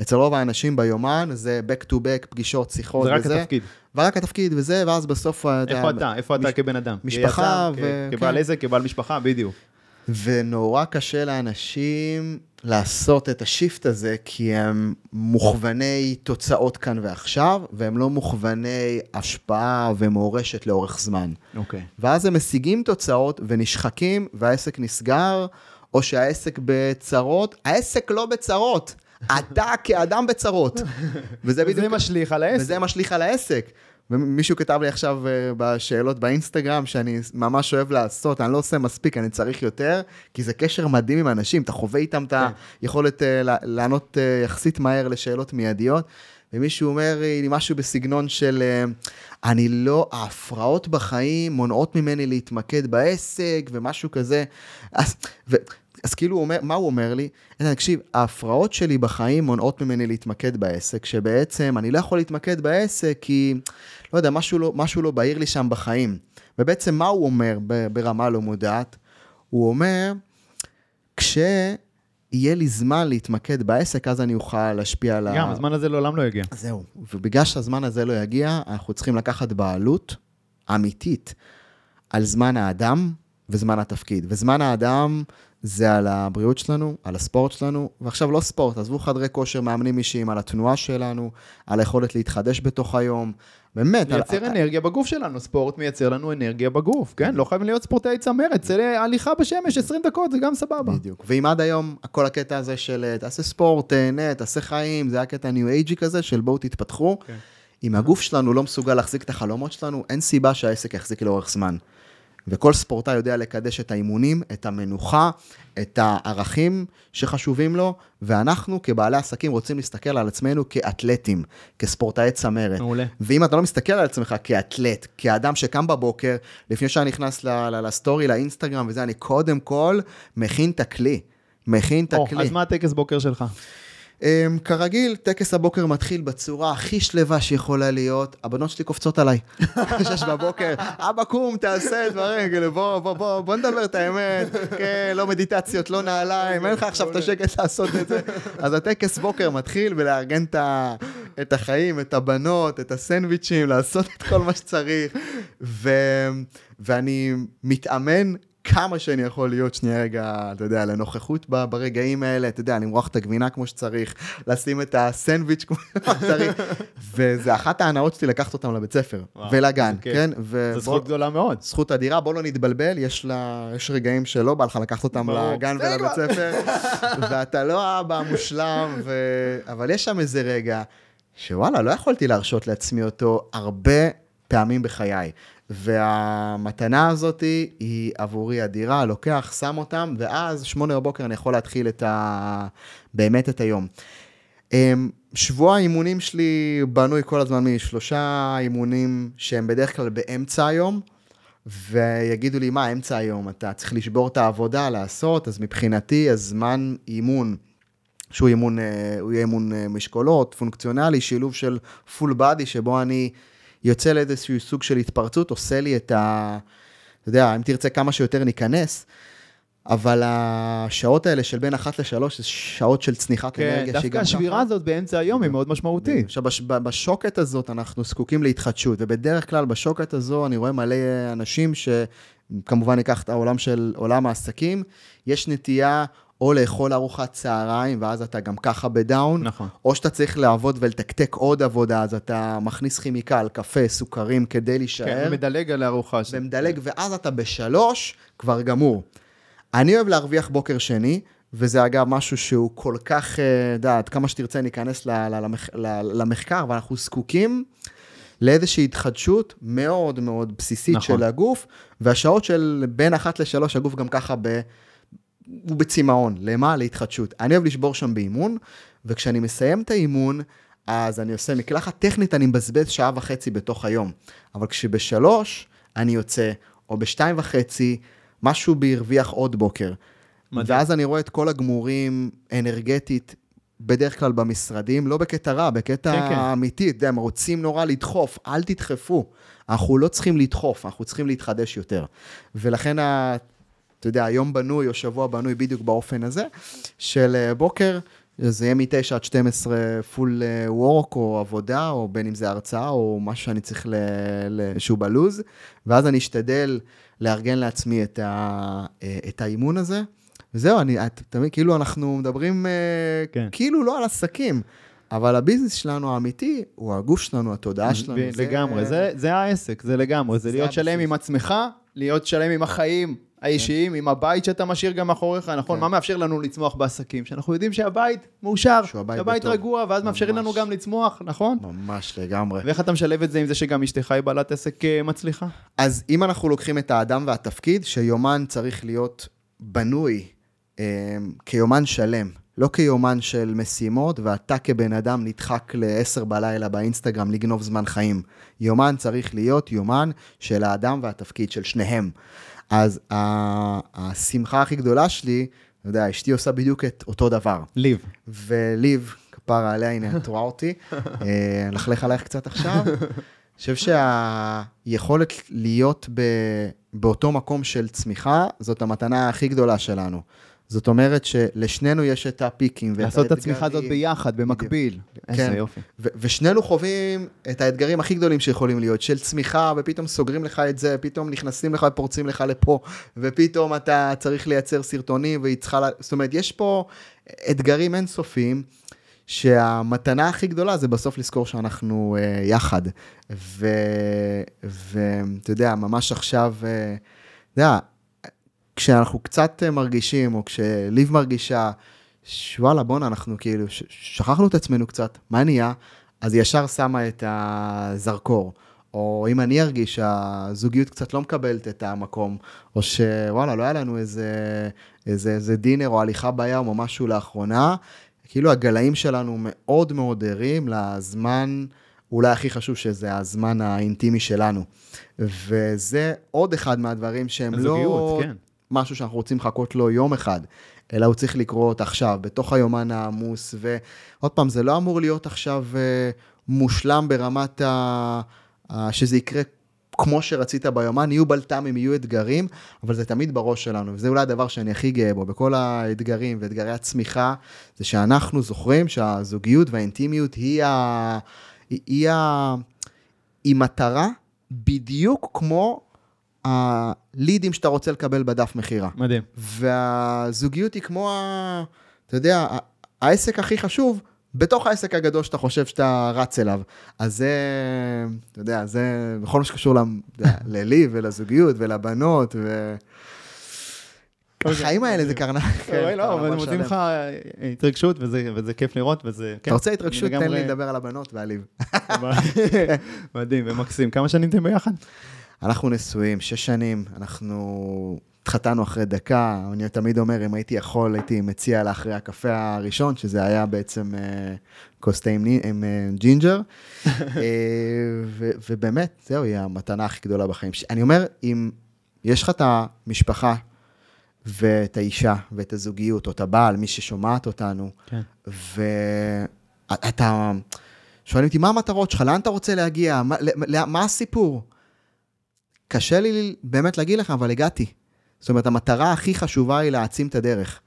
אצל רוב האנשים ביומן זה back to back, פגישות, שיחות וזה. זה רק התפקיד. ורק התפקיד וזה, ואז בסוף... איפה אתה? איפה אתה כבן אדם? משפחה ו... כבעל כן. עסק, כבעל משפחה, בדיוק. ונורא קשה לאנשים לעשות את השיפט הזה, כי הם מוכווני תוצאות כאן ועכשיו, והם לא מוכווני השפעה ומורשת לאורך זמן. אוקיי. Okay. ואז הם משיגים תוצאות ונשחקים, והעסק נסגר, או שהעסק בצרות. העסק לא בצרות. אתה כאדם בצרות. וזה בדיוק... וזה משליך על העסק. וזה משליך על העסק. ומישהו כתב לי עכשיו אה, בשאלות באינסטגרם, שאני ממש אוהב לעשות, אני לא עושה מספיק, אני צריך יותר, כי זה קשר מדהים עם אנשים, אתה חווה איתם את כן. היכולת אה, לענות אה, יחסית מהר לשאלות מיידיות. ומישהו אומר לי משהו בסגנון של, אני לא, ההפרעות בחיים מונעות ממני להתמקד בעסק ומשהו כזה. אז, ו, אז כאילו, הוא אומר, מה הוא אומר לי? תקשיב, ההפרעות שלי בחיים מונעות ממני להתמקד בעסק, שבעצם אני לא יכול להתמקד בעסק כי, לא יודע, משהו לא, משהו לא בהיר לי שם בחיים. ובעצם מה הוא אומר ברמה לא מודעת? הוא אומר, כשיהיה לי זמן להתמקד בעסק, אז אני אוכל להשפיע על ה... גם, הזמן הזה לעולם לא יגיע. זהו, ובגלל שהזמן הזה לא יגיע, אנחנו צריכים לקחת בעלות אמיתית על זמן האדם וזמן התפקיד. וזמן האדם זה על הבריאות שלנו, על הספורט שלנו, ועכשיו לא ספורט, עזבו חדרי כושר, מאמנים אישיים, על התנועה שלנו, על היכולת להתחדש בתוך היום. באמת. מייצר על... אנרגיה בגוף שלנו, ספורט מייצר לנו אנרגיה בגוף, כן? לא חייבים להיות ספורטאי צמרת, זה הליכה בשמש 20 דקות, זה גם סבבה. בדיוק. ואם עד היום, כל הקטע הזה של תעשה ספורט, תהנה, תעשה חיים, זה היה קטע ניו אייג'י כזה, של בואו תתפתחו. כן. אם הגוף שלנו לא מסוגל להחזיק את החלומות שלנו, אין סיבה שהעסק יחזיק לאורך זמן. וכל ספורטאי יודע לקדש את האימונים, את המנוחה, את הערכים שחשובים לו, ואנחנו כבעלי עסקים רוצים להסתכל על עצמנו כאתלטים, כספורטאי צמרת. מעולה. ואם אתה לא מסתכל על עצמך כאתלט, כאדם שקם בבוקר, לפני שאני נכנס לסטורי, לאינסטגרם וזה, אני קודם כל מכין את הכלי. מכין את הכלי. אז מה הטקס בוקר שלך? Um, כרגיל, טקס הבוקר מתחיל בצורה הכי שלווה שיכולה להיות. הבנות שלי קופצות עליי. שש בבוקר, אבא קום, תעשה דברים, כאילו בוא, בוא, בוא, בוא נדבר את האמת. כן, לא מדיטציות, לא נעליים, אין לך עכשיו את השקט לעשות את זה. אז הטקס בוקר מתחיל בלארגן את החיים, את הבנות, את הסנדוויצ'ים, לעשות את כל מה שצריך. ו... ואני מתאמן כמה שאני יכול להיות שנייה רגע, אתה יודע, לנוכחות ברגעים האלה, אתה יודע, למרוח את הגבינה כמו שצריך, לשים את הסנדוויץ' כמו שצריך, וזה אחת ההנאות שלי לקחת אותם לבית ספר ולגן, כן? זו זכות גדולה מאוד. זכות אדירה, בוא לא נתבלבל, יש, לה, יש רגעים שלא בא לך לקחת אותם לגן ולבית ספר, ואתה לא האבא המושלם, ו... אבל יש שם איזה רגע שוואלה, לא יכולתי להרשות לעצמי אותו הרבה פעמים בחיי. והמתנה הזאת היא עבורי אדירה, לוקח, שם אותם, ואז שמונה בבוקר אני יכול להתחיל את ה... באמת את היום. אמ, שבוע האימונים שלי בנוי כל הזמן משלושה אימונים שהם בדרך כלל באמצע היום, ויגידו לי, מה, אמצע היום, אתה צריך לשבור את העבודה, לעשות, אז מבחינתי הזמן אימון, שהוא אימון, אה, הוא יהיה אימון אה, משקולות, פונקציונלי, שילוב של פול בדי, שבו אני יוצא לאיזשהו סוג של התפרצות, עושה לי את ה... אתה יודע, אם תרצה כמה שיותר ניכנס, אבל השעות האלה של בין אחת לשלוש, זה שעות של צניחת כן, אנרגיה. שהיא דווקא השבירה ככה- הזאת באמצע היום היא מאוד משמעותית. עכשיו, בש- בשוקת הזאת אנחנו זקוקים להתחדשות, ובדרך כלל בשוקת הזו אני רואה מלא אנשים שכמובן ניקח את העולם של עולם העסקים, יש נטייה או לאכול ארוחת צהריים, ואז אתה גם ככה בדאון, נכון. או שאתה צריך לעבוד ולתקתק עוד עבודה, אז אתה מכניס כימיקל, קפה, סוכרים כדי להישאר. כן, ומדלג על הארוחה. ומדלג, ואז אתה בשלוש, כבר גמור. אני אוהב להרוויח בוקר שני, וזה אגב משהו שהוא כל כך, אה, יודעת, כמה שתרצה ניכנס ל- ל- למח- ל- למחקר, ואנחנו זקוקים לאיזושהי התחדשות מאוד מאוד בסיסית נכון. של הגוף, והשעות של בין אחת לשלוש, הגוף גם ככה ב... הוא בצמאון. למה? להתחדשות. אני אוהב לשבור שם באימון, וכשאני מסיים את האימון, אז אני עושה מקלחת טכנית, אני מבזבז שעה וחצי בתוך היום. אבל כשבשלוש אני יוצא, או בשתיים וחצי, משהו בי הרוויח עוד בוקר. מדהים. ואז אני רואה את כל הגמורים אנרגטית, בדרך כלל במשרדים, לא בקטע רע, בקטע כן, כן. אמיתי, אתה יודע, הם רוצים נורא לדחוף, אל תדחפו. אנחנו לא צריכים לדחוף, אנחנו צריכים להתחדש יותר. ולכן, אתה יודע, היום בנוי או שבוע בנוי בדיוק באופן הזה, של אה, בוקר, זה יהיה מ-9 עד 12 פול וורק או עבודה, או בין אם זה הרצאה או משהו שאני צריך, ל, ל, שהוא בלוז, ואז אני אשתדל לארגן לעצמי את, ה, אה, את האימון הזה. וזהו, אני, את- אתה מבין, כאילו אנחנו מדברים, אה, כן. כאילו לא על עסקים, אבל הביזנס שלנו האמיתי הוא הגוף שלנו, התודעה שלנו. לגמרי, זה- זה העסק, זה לגמרי, זה זה להיות שלם. עם עצמך, להיות שלם עם החיים האישיים, עם הבית שאתה משאיר גם מאחוריך, נכון? כן. מה מאפשר לנו לצמוח בעסקים? שאנחנו יודעים שהבית מאושר, שהבית. רגוע, ואז מאפשרים לנו. גם לצמוח, נכון? ממש לגמרי. ואיך אתה משלב את זה עם זה שגם אשתך היא בעלת עסק אה, מצליחה? אז אם אנחנו לוקחים את האדם והתפקיד, שיומן צריך להיות בנוי אה, כיומן שלם, לא כיומן של משימות, ואתה כבן אדם נדחק ל-10 בלילה באינסטגרם לגנוב זמן חיים. יומן צריך להיות יומן של האדם והתפקיד, של שניהם. אז השמחה הכי גדולה שלי, אתה יודע, אשתי עושה בדיוק את אותו דבר. ליב. וליב, כפרה עליה, הנה, את רואה אותי, אה, לכלך עלייך קצת עכשיו. אני חושב שהיכולת להיות ב, באותו מקום של צמיחה, זאת המתנה הכי גדולה שלנו. זאת אומרת שלשנינו יש את הפיקים ואת לעשות את הצמיחה הזאת האתגרים. ביחד, במקביל. איזה כן. יופי. ו- ושנינו חווים את האתגרים הכי גדולים שיכולים להיות, של צמיחה, ופתאום סוגרים לך את זה, פתאום נכנסים לך ופורצים לך לפה, ופתאום אתה צריך לייצר סרטונים, והיא צריכה, לה- זאת אומרת, יש פה אתגרים אינסופיים, שהמתנה הכי גדולה זה בסוף לזכור שאנחנו uh, יחד. ואתה יודע, ממש עכשיו, uh, אתה יודע, כשאנחנו קצת אה, מרגישים, או כשליב מרגישה, שוואלה, בואנה, אנחנו כאילו, שכחנו את עצמנו קצת, מה נהיה? אז היא ישר שמה את הזרקור. או אם אני ארגיש שהזוגיות קצת לא מקבלת את המקום, או שוואלה, לא היה לנו איזה, איזה, איזה דינר או הליכה בים או משהו לאחרונה, כאילו הגלאים שלנו מאוד מאוד ערים לזמן, אולי הכי חשוב, שזה הזמן האינטימי שלנו. וזה עוד אחד מהדברים שהם לא... הזוגיות, כן. משהו שאנחנו רוצים לחכות לו יום אחד, אלא הוא צריך לקרות עכשיו, בתוך היומן העמוס, ועוד פעם, זה לא אמור להיות עכשיו אה, מושלם ברמת ה... שזה יקרה כמו שרצית ביומן, יהיו בלת"מים, יהיו אתגרים, אבל זה תמיד בראש שלנו, וזה אולי הדבר שאני הכי גאה בו, בכל האתגרים ואתגרי הצמיחה, זה שאנחנו זוכרים שהזוגיות והאינטימיות היא ה... היא, ה... היא מטרה בדיוק כמו הלידים שאתה רוצה לקבל בדף מכירה. מדהים. והזוגיות היא כמו, ה... אתה יודע, העסק הכי חשוב בתוך העסק הגדול שאתה חושב שאתה רץ אליו. אז זה, אתה יודע, זה בכל מה שקשור ל- ללי ולזוגיות ולבנות, ו... החיים האלה זה קרנק. אוי, לא, אבל מוצאים לך התרגשות, וזה כיף לראות, וזה... כן. אתה רוצה התרגשות? תן לי לדבר על הבנות והליב. מדהים ומקסים. כמה שנים אתם ביחד? אנחנו נשואים, שש שנים, אנחנו התחתנו אחרי דקה, אני תמיד אומר, אם הייתי יכול, הייתי מציע לה אחרי הקפה הראשון, שזה היה בעצם אה, כוס תה עם, עם אה, ג'ינג'ר. אה, ו- ובאמת, זהו, היא המתנה הכי גדולה בחיים. אני אומר, אם יש לך את המשפחה ואת האישה ואת הזוגיות, או את הבעל, מי ששומעת אותנו, כן. ואתה, שואלים אותי, מה המטרות שלך? לאן אתה רוצה להגיע? מה, מה הסיפור? קשה לי באמת להגיד לך, אבל הגעתי. זאת אומרת, המטרה הכי חשובה היא להעצים את הדרך.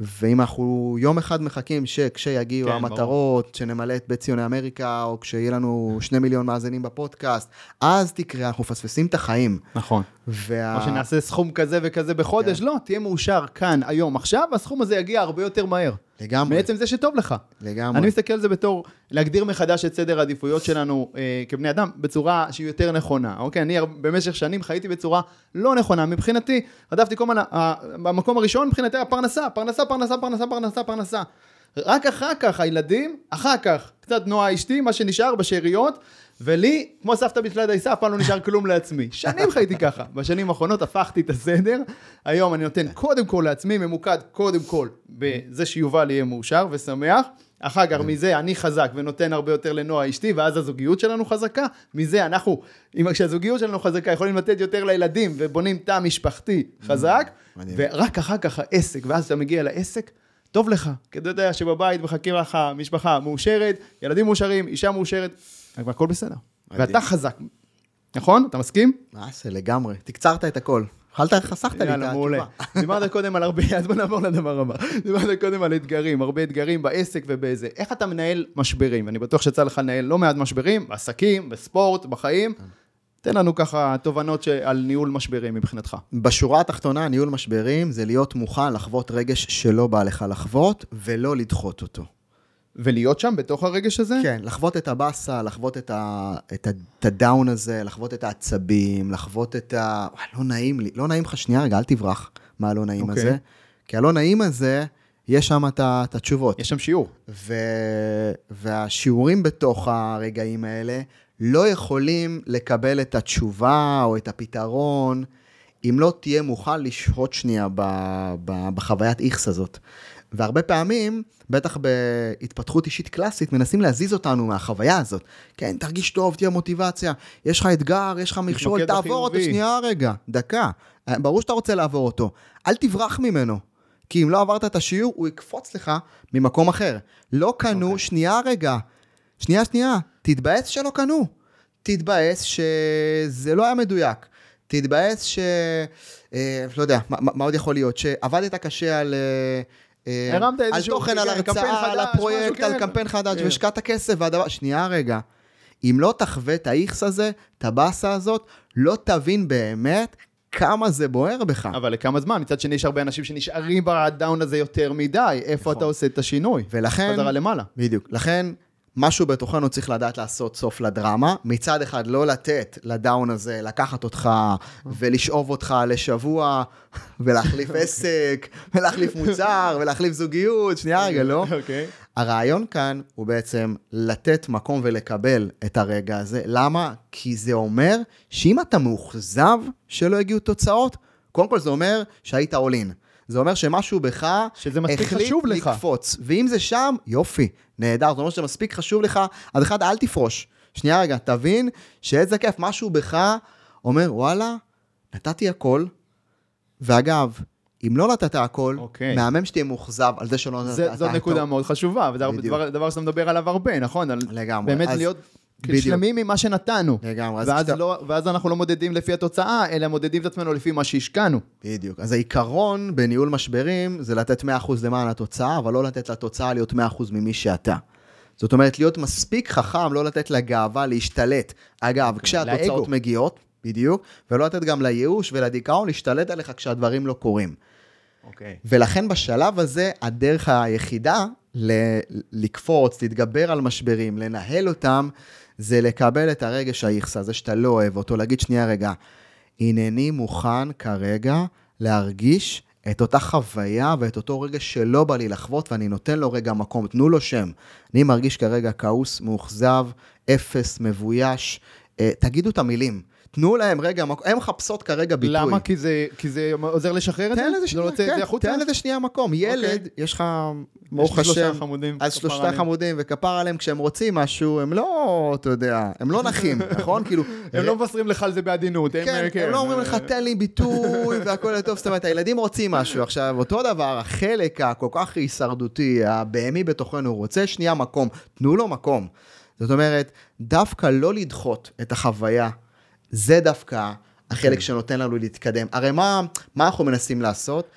ואם אנחנו יום אחד מחכים שכשיגיעו כן, המטרות, שנמלא את בית ציוני אמריקה, או כשיהיה לנו שני מיליון מאזינים בפודקאסט, אז תקרה, אנחנו מפספסים את החיים. נכון. וה... או שנעשה סכום כזה וכזה בחודש, כן. לא, תהיה מאושר כאן, היום, עכשיו, והסכום הזה יגיע הרבה יותר מהר. לגמרי, מעצם זה שטוב לך. לגמרי. אני מסתכל על זה בתור להגדיר מחדש את סדר העדיפויות שלנו אה, כבני אדם בצורה שהיא יותר נכונה, אוקיי? אני במשך שנים חייתי בצורה לא נכונה. מבחינתי, רדפתי כל הזמן, ה- במקום הראשון מבחינתי היה פרנסה, פרנסה, פרנסה, פרנסה, פרנסה, פרנסה. רק אחר כך הילדים, אחר כך קצת נועה אשתי, מה שנשאר בשאריות, ולי, כמו סבתא בתחילת דייסה, אף פעם לא נשאר כלום לעצמי. שנים חייתי ככה. בשנים האחרונות הפכתי את הסדר. היום אני נותן קודם כל לעצמי, ממוקד קודם כל בזה שיובל יהיה מאושר ושמח. אחר כך מזה אני חזק ונותן הרבה יותר לנועה אשתי, ואז הזוגיות שלנו חזקה. מזה אנחנו, אם כשהזוגיות שלנו חזקה, יכולים לתת יותר לילדים ובונים תא משפחתי חזק, מדהים. ורק אחר כך העסק, ואז אתה מגיע לעסק, טוב לך, כי אתה יודע שבבית מחכים לך משפחה מאושרת, ילדים מאושרים, אישה מאושרת, והכל בסדר. מדהים. ואתה חזק, נכון? אתה מסכים? מה זה, לגמרי. תקצרת את הכל. יכולת, חסכת לי את יאללה, מעולה. התשובה. דיברת קודם על הרבה, אז בוא נעבור לדבר הבא. דיברת קודם על אתגרים, הרבה אתגרים בעסק ובאיזה. איך אתה מנהל משברים? ואני בטוח שיצא לך לנהל לא מעט משברים, בעסקים, בספורט, בחיים. תן לנו ככה תובנות על ניהול משברים מבחינתך. בשורה התחתונה, ניהול משברים זה להיות מוכן לחוות רגש שלא בא לך לחוות, ולא לדחות אותו. ולהיות שם בתוך הרגש הזה? כן, לחוות את הבאסה, לחוות את, ה, את, ה, את הדאון הזה, לחוות את העצבים, לחוות את ה... וואי, לא נעים לי. לא נעים לך, שנייה רגע, אל תברח מהלא נעים אוקיי. הזה. כי הלא נעים הזה, יש שם את התשובות. יש שם שיעור. ו... והשיעורים בתוך הרגעים האלה לא יכולים לקבל את התשובה או את הפתרון, אם לא תהיה מוכן לשהות שנייה ב... ב... בחוויית איכס הזאת. והרבה פעמים, בטח בהתפתחות אישית קלאסית, מנסים להזיז אותנו מהחוויה הזאת. כן, תרגיש טוב, תהיה מוטיבציה, יש לך אתגר, יש לך מכשול, תעבור אותו. שנייה רגע, דקה. ברור שאתה רוצה לעבור אותו. אל תברח ממנו. כי אם לא עברת את השיעור, הוא יקפוץ לך ממקום אחר. לא קנו, אוקיי. okay. שנייה רגע. שנייה, שנייה. תתבאס שלא קנו. תתבאס שזה לא היה מדויק. תתבאס ש... אה, לא יודע, מה, מה עוד יכול להיות? שעבדת קשה על... אה, אה, הרמת על תוכן, כן, על קמפיין הרצאה, על הפרויקט, על כן. קמפיין חדש, כן. והשקעת כסף, והדבר... שנייה רגע. אם לא תחווה את האיכס הזה, את הבאסה הזאת, לא תבין באמת כמה זה בוער בך. אבל לכמה זמן? מצד שני, יש הרבה אנשים שנשארים בדאון הזה יותר מדי. איפה נכון. אתה עושה את השינוי? ולכן... חזרה למעלה. בדיוק. לכן, משהו בתוכנו צריך לדעת לעשות סוף לדרמה. מצד אחד, לא לתת לדאון הזה לקחת אותך ולשאוב אותך לשבוע, ולהחליף עסק, ולהחליף מוצר, ולהחליף זוגיות. שנייה רגע, לא? אוקיי. הרעיון כאן הוא בעצם לתת מקום ולקבל את הרגע הזה. למה? כי זה אומר שאם אתה מאוכזב שלא הגיעו תוצאות, קודם כל זה אומר שהיית all in. זה אומר שמשהו בך שזה מספיק החליט חשוב לך. לקפוץ. ואם זה שם, יופי, נהדר. זה אומר שזה מספיק חשוב לך, אז אחד, אל תפרוש. שנייה רגע, תבין שאיזה כיף, משהו בך אומר, וואלה, נתתי הכל, ואגב, אם לא נתת הכל, אוקיי. מהמם שתהיה מאוכזב על זה שלא נתת זה- זאת הכל. נקודה מאוד חשובה, וזה. דבר, דבר שאתה מדבר עליו הרבה, נכון? לגמרי. באמת אז- להיות. שלמים ממה שנתנו. לגמרי. אז ואז, כשאתה- לא, ואז אנחנו לא מודדים לפי התוצאה, אלא מודדים את עצמנו לפי מה שהשקענו. בדיוק. אז העיקרון בניהול משברים זה לתת 100% למען התוצאה, אבל לא לתת לתוצאה להיות 100% ממי שאתה. זאת אומרת, להיות מספיק חכם, לא לתת לגאווה להשתלט. אגב, כשהתוצאות לאגו. מגיעות, בדיוק, ולא לתת גם לייאוש ולדיכאון להשתלט עליך כשהדברים לא קורים. אוקיי. ולכן בשלב הזה, הדרך היחידה ל- לקפוץ, להתגבר על משברים, לנהל אותם, זה לקבל את הרגש האיכס הזה שאתה לא אוהב אותו, להגיד שנייה רגע, הנני מוכן כרגע להרגיש את אותה חוויה ואת אותו רגע שלא בא לי לחוות, ואני נותן לו רגע מקום, תנו לו שם. אני מרגיש כרגע כעוס, מאוכזב, אפס, מבויש, אה, תגידו את המילים. תנו להם רגע, הן מחפשות כרגע ביטוי. למה? כי זה, כי זה עוזר לשחרר את זה? תן לזה זה שנייה, כן? תן לזה שנייה מקום. ילד, יש לך, ברוך לי שלושה השם, חמודים, אז עליהם. חמודים, וכפר עליהם כשהם רוצים משהו, הם לא, אתה יודע, הם לא נחים, נכון? כאילו... הם לא מבשרים לך על זה בעדינות. הם, כן, אה, הם לא אומרים לך, תן לי ביטוי והכל יהיה טוב, זאת אומרת, הילדים רוצים משהו. עכשיו, אותו דבר, החלק הכל כך הישרדותי, הבהמי בתוכנו, הוא רוצה שנייה מקום, תנו לו מקום. זאת אומרת, דווקא לא לדחות את החוויה, זה דווקא החלק שנותן לנו להתקדם. הרי מה, מה אנחנו מנסים לעשות?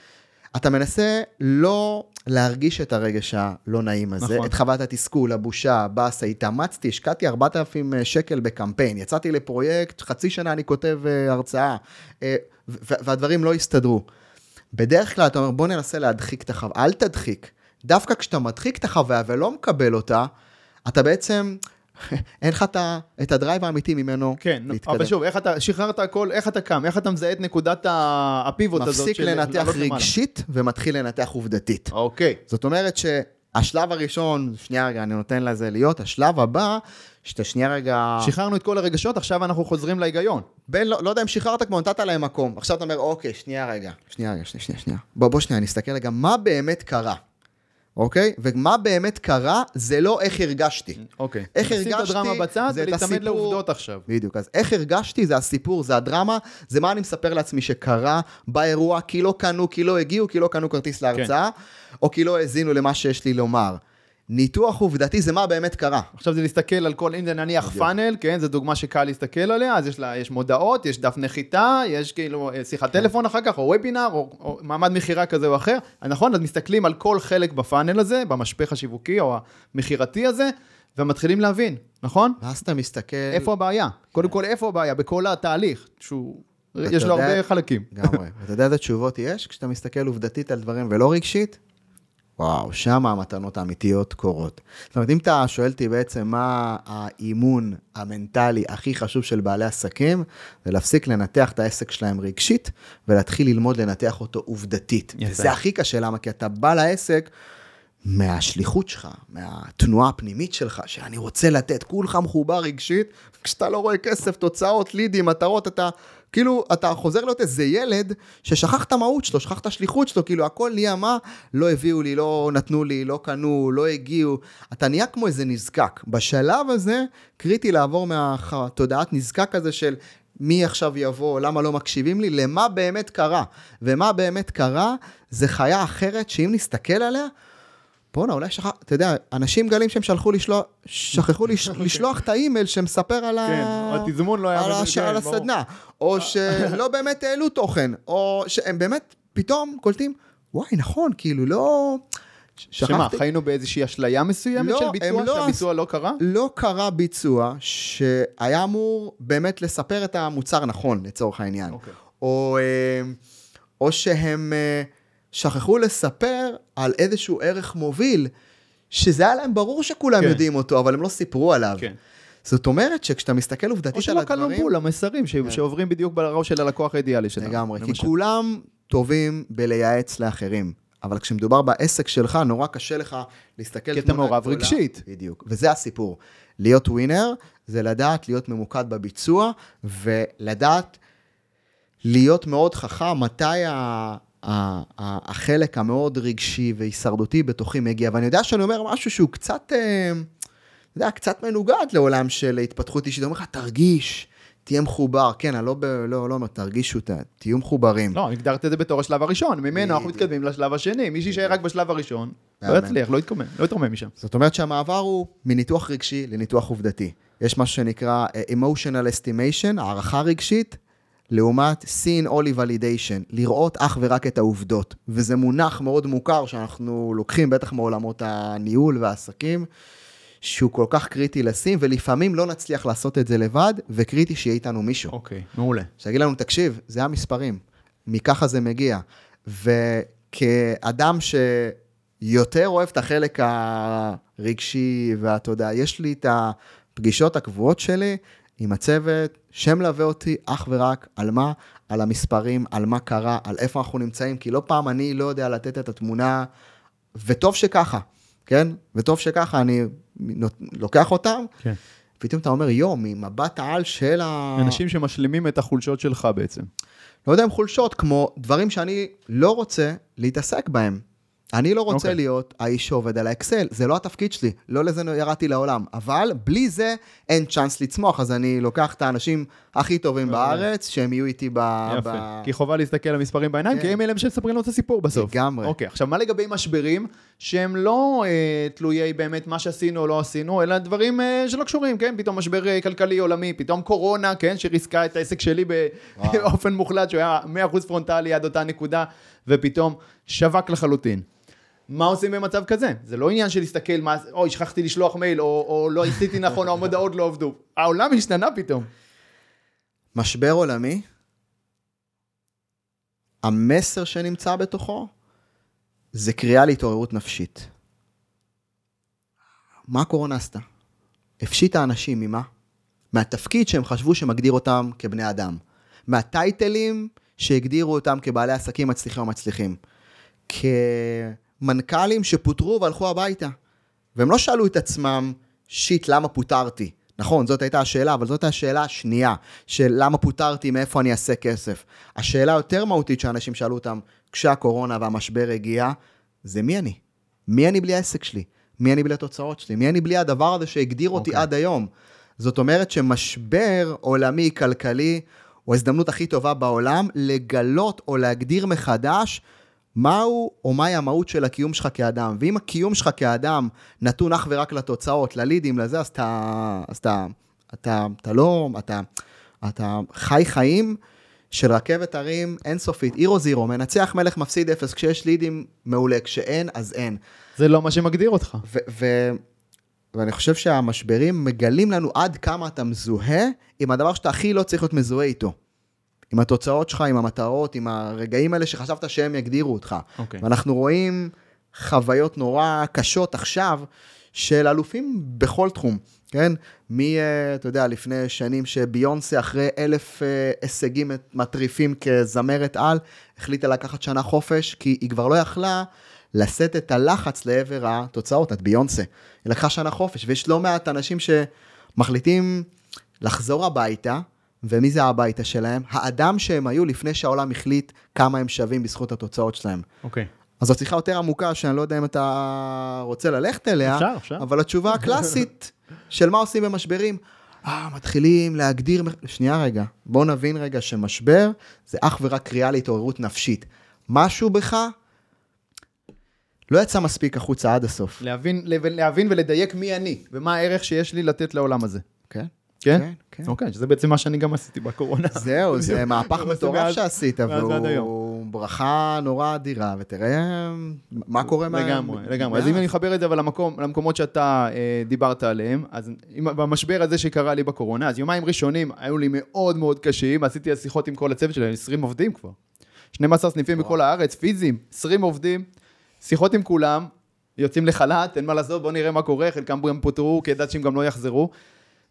אתה מנסה לא להרגיש את הרגש הלא נעים הזה, נכון. את חוות התסכול, הבושה, הבאסה, התאמצתי, השקעתי 4,000 שקל בקמפיין, יצאתי לפרויקט, חצי שנה אני כותב אה, הרצאה, אה, והדברים לא הסתדרו. בדרך כלל אתה אומר, בוא ננסה להדחיק את החוויה, אל תדחיק. דווקא כשאתה מדחיק את החוויה ולא מקבל אותה, אתה בעצם, אין לך את הדרייב האמיתי ממנו כן, להתקדם. אבל שוב, איך אתה, שחררת הכל, איך אתה קם, איך אתה מזהה את נקודת הפיבוט הזאת מפסיק של לנתח למעלה? רגשית ומתחיל לנתח עובדתית. אוקיי. זאת אומרת שהשלב הראשון, שנייה רגע, אני נותן לזה להיות, השלב הבא, שאתה שנייה רגע... שחררנו את כל הרגשות, עכשיו אנחנו חוזרים להיגיון. בין, לא, לא יודע אם שחררת כמו נתת להם מקום. עכשיו אתה אומר, אוקיי, שנייה רגע, שנייה רגע, שנייה, שנייה, שנייה. בוא, בוא שנייה, נסתכל רגע, מה באמת קרה, אוקיי? ומה באמת קרה, זה לא איך הרגשתי. אוקיי. איך נשים את הרגשתי, הדרמה בצד זה את ולהיצמד הסיפור. לעובדות עכשיו. בדיוק, אז איך הרגשתי, זה הסיפור, זה הדרמה, זה מה אני מספר לעצמי שקרה באירוע, כי לא קנו, כי לא הגיעו, כי לא קנו כרטיס להרצאה, או כי לא האזינו למה שיש לי לומר. ניתוח עובדתי זה מה באמת קרה. עכשיו זה להסתכל על כל, אם זה נניח פאנל, כן, זו דוגמה שקל להסתכל עליה, אז יש לה, יש מודעות, יש דף נחיתה, יש כאילו אה, שיחת טלפון אחר כך, או וובינר, או, או מעמד מכירה כזה או אחר, נכון, אז מסתכלים על כל חלק בפאנל הזה, במשפך השיווקי או המכירתי הזה, ומתחילים להבין, נכון? ואז אתה מסתכל... איפה הבעיה? קודם כל, איפה הבעיה? בכל התהליך, שהוא, יש לו יודע- הרבה חלקים. לגמרי. ואתה יודע איזה תשובות יש כשאתה מסתכל עובדתית על דברים ולא רגשית? וואו, שם המתנות האמיתיות קורות. זאת אומרת, אם אתה שואל אותי בעצם מה האימון המנטלי הכי חשוב של בעלי עסקים, זה להפסיק לנתח את העסק שלהם רגשית, ולהתחיל ללמוד לנתח אותו עובדתית. יפה. וזה הכי קשה, למה? כי אתה בא לעסק מהשליחות שלך, מהתנועה הפנימית שלך, שאני רוצה לתת, כולך מחובר רגשית, כשאתה לא רואה כסף, תוצאות, לידים, מטרות, אתה כאילו, אתה חוזר להיות איזה ילד ששכח את המהות שלו, שכח את השליחות שלו, כאילו הכל נהיה מה, לא הביאו לי, לא נתנו לי, לא קנו, לא הגיעו, אתה נהיה כמו איזה נזקק. בשלב הזה, קריטי לעבור מהתודעת נזקק הזה של מי עכשיו יבוא, למה לא מקשיבים לי, למה באמת קרה. ומה באמת קרה, זה חיה אחרת שאם נסתכל עליה, בואנה, אולי שכח, אתה יודע, אנשים גלים שהם שלחו לשלוח, שכחו לש, לשלוח את האימייל שמספר על, ה... כן, התזמון לא היה על, הש... על. הסדנה, או שלא באמת העלו תוכן, או שהם באמת פתאום קולטים, וואי, נכון, כאילו, לא... ש- שמה, חיינו באיזושהי אשליה מסוימת לא, של ביצוע, לא שהביצוע לא קרה? לא קרה ביצוע שהיה אמור באמת לספר את המוצר נכון, לצורך העניין. אוקיי. או, אה, או שהם אה, שכחו לספר על איזשהו ערך מוביל, שזה היה להם ברור שכולם כן. יודעים אותו, אבל הם לא סיפרו עליו. כן. זאת אומרת שכשאתה מסתכל עובדתית או על שלא קלנו הדברים... בול, המסרים ש- שעוברים בדיוק בראש של הלקוח האידיאלי שלנו. לגמרי, כי למשל. כולם טובים בלייעץ לאחרים. אבל כשמדובר בעסק שלך, נורא קשה לך להסתכל כי אתה מעורב. רגשית. בדיוק, וזה הסיפור. להיות ווינר זה לדעת להיות ממוקד בביצוע, ולדעת להיות מאוד חכם מתי ה... החלק המאוד רגשי והישרדותי בתוכי מגיע. ואני יודע שאני אומר משהו שהוא קצת, אה, אתה יודע, קצת מנוגד לעולם של התפתחות אישית. אומר לך, תרגיש, תהיה מחובר. כן, אני לא, לא, לא אומר, תרגישו, תהיו מחוברים. לא, הגדרת את זה בתור השלב הראשון, ממנו אנחנו. מתקדמים לשלב השני. מי שיישאר רק בשלב הראשון, לא. יצליח, לא יתקומם, לא יתרומם משם. זאת אומרת שהמעבר הוא מניתוח רגשי לניתוח עובדתי. יש משהו שנקרא אה, emotional estimation, הערכה רגשית, לעומת seen only validation, לראות אך ורק את העובדות. וזה מונח מאוד מוכר שאנחנו לוקחים בטח מעולמות הניהול והעסקים, שהוא כל כך קריטי לשים, ולפעמים לא נצליח לעשות את זה לבד, וקריטי שיהיה איתנו מישהו. אוקיי, מעולה. שיגיד לנו, תקשיב, זה המספרים, מככה זה מגיע. וכאדם שיותר אוהב את החלק הרגשי והתודעה, יש לי את הפגישות הקבועות שלי עם הצוות, שמלווה אותי אך ורק על מה? על המספרים, על מה קרה, על איפה אנחנו נמצאים, כי לא פעם אני לא יודע לתת את התמונה, וטוב שככה, כן? וטוב שככה, אני לוקח אותם, כן. פתאום אתה אומר, יו, ממבט העל של ה... אנשים שמשלימים את החולשות שלך בעצם. לא יודע אם חולשות, כמו דברים שאני לא רוצה להתעסק בהם. אני לא רוצה okay. אוקיי. להיות האיש שעובד על האקסל, זה לא התפקיד שלי, לא לזה ירדתי לעולם. אבל בלי זה אין צ'אנס לצמוח, אז אני לוקח את האנשים הכי טובים okay. בארץ, שהם יהיו איתי ב... יפה, ב... כי חובה להסתכל על המספרים בעיניים, כן. כי הם אלה שמספרים לנו את הסיפור בסוף. לגמרי. אוקיי, עכשיו מה לגבי משברים שהם לא אה, תלויי באמת מה שעשינו או לא עשינו, אלא דברים אה, שלא קשורים, כן? פתאום משבר אה, כלכלי עולמי, פתאום קורונה, כן? שריסקה את העסק שלי באופן מוחלט, שהוא היה 100% פרונטלי עד אותה נקודה, ופתאום שווק לחלוטין. מה עושים במצב כזה? זה לא עניין של להסתכל, מה, אוי, שכחתי לשלוח מייל, או, או לא עשיתי נכון, או המודעות לא עבדו. העולם השתנה פתאום. משבר עולמי, המסר שנמצא בתוכו זה קריאה להתעוררות נפשית. מה הקורונה עשתה? הפשיטה אנשים ממה? מהתפקיד שהם חשבו שמגדיר אותם כבני אדם. מהטייטלים שהגדירו אותם כבעלי עסקים מצליחים או מצליחים. כמנכ"לים שפוטרו והלכו הביתה. והם לא שאלו את עצמם, שיט, למה פוטרתי? נכון, זאת הייתה השאלה, אבל זאת השאלה השנייה, של למה פוטרתי, מאיפה אני אעשה כסף. השאלה היותר מהותית שאנשים שאלו אותם כשהקורונה והמשבר הגיע, זה מי אני? מי אני בלי העסק שלי? מי אני בלי התוצאות שלי? מי אני בלי הדבר הזה שהגדיר אותי okay. עד היום? זאת אומרת שמשבר עולמי כלכלי הוא ההזדמנות הכי טובה בעולם לגלות או להגדיר מחדש מהו או מהי המהות של הקיום שלך כאדם. ואם הקיום שלך כאדם נתון אך ורק לתוצאות, ללידים, לזה, אז אתה, אז אתה, אתה, אתה לא, אתה, אתה חי חיים של רכבת הרים אינסופית, אירו זירו, מנצח מלך מפסיד אפס, כשיש לידים מעולה, כשאין, אז אין. זה לא מה שמגדיר אותך. ו- ו- ואני חושב שהמשברים מגלים לנו עד כמה אתה מזוהה עם הדבר שאתה הכי לא צריך להיות מזוהה איתו. עם התוצאות שלך, עם המטרות, עם הרגעים האלה שחשבת שהם יגדירו אותך. אוקיי. ואנחנו רואים חוויות נורא קשות עכשיו של אלופים בכל תחום, כן? מי, אה, אתה יודע, לפני שנים שביונסה אחרי אלף אה, הישגים מטריפים כזמרת על, החליטה לקחת שנה חופש, כי היא כבר לא יכלה לשאת את הלחץ לעבר התוצאות, את ביונסה. היא לקחה שנה חופש, ויש לא מעט אנשים שמחליטים לחזור הביתה, ומי זה הביתה שלהם? האדם שהם היו לפני שהעולם החליט כמה הם שווים בזכות התוצאות שלהם. אוקיי. אז זו שיחה יותר עמוקה, שאני לא יודע אם אתה רוצה ללכת אליה, אפשר, אפשר. אבל התשובה הקלאסית של מה עושים במשברים, אה, מתחילים להגדיר, שנייה רגע, בואו נבין רגע שמשבר זה אך ורק קריאה להתעוררות נפשית. משהו בך לא יצא מספיק החוצה עד הסוף. להבין, להבין ולדייק מי אני, ומה הערך שיש לי לתת לעולם הזה. כן? כן? כן, כן. אוקיי, שזה בעצם מה שאני גם עשיתי בקורונה. זהו, זה מהפך מטורף שעשית. והוא ברכה נורא אדירה, ותראה מה קורה מה... לגמרי, לגמרי. אז. אם אני מחבר את זה אבל למקומות שאתה אה, דיברת עליהם, אז במשבר הזה שקרה לי בקורונה, אז יומיים ראשונים היו לי מאוד מאוד קשים, עשיתי שיחות עם כל הצוות שלי, 20 עובדים כבר. 12 סניפים בכל הארץ, פיזיים, 20 עובדים, שיחות עם כולם, יוצאים לחל"ת, אין מה לעשות, בואו נראה מה קורה, חלקם גם פוטרו, כי ידעתי שהם גם לא יחזרו.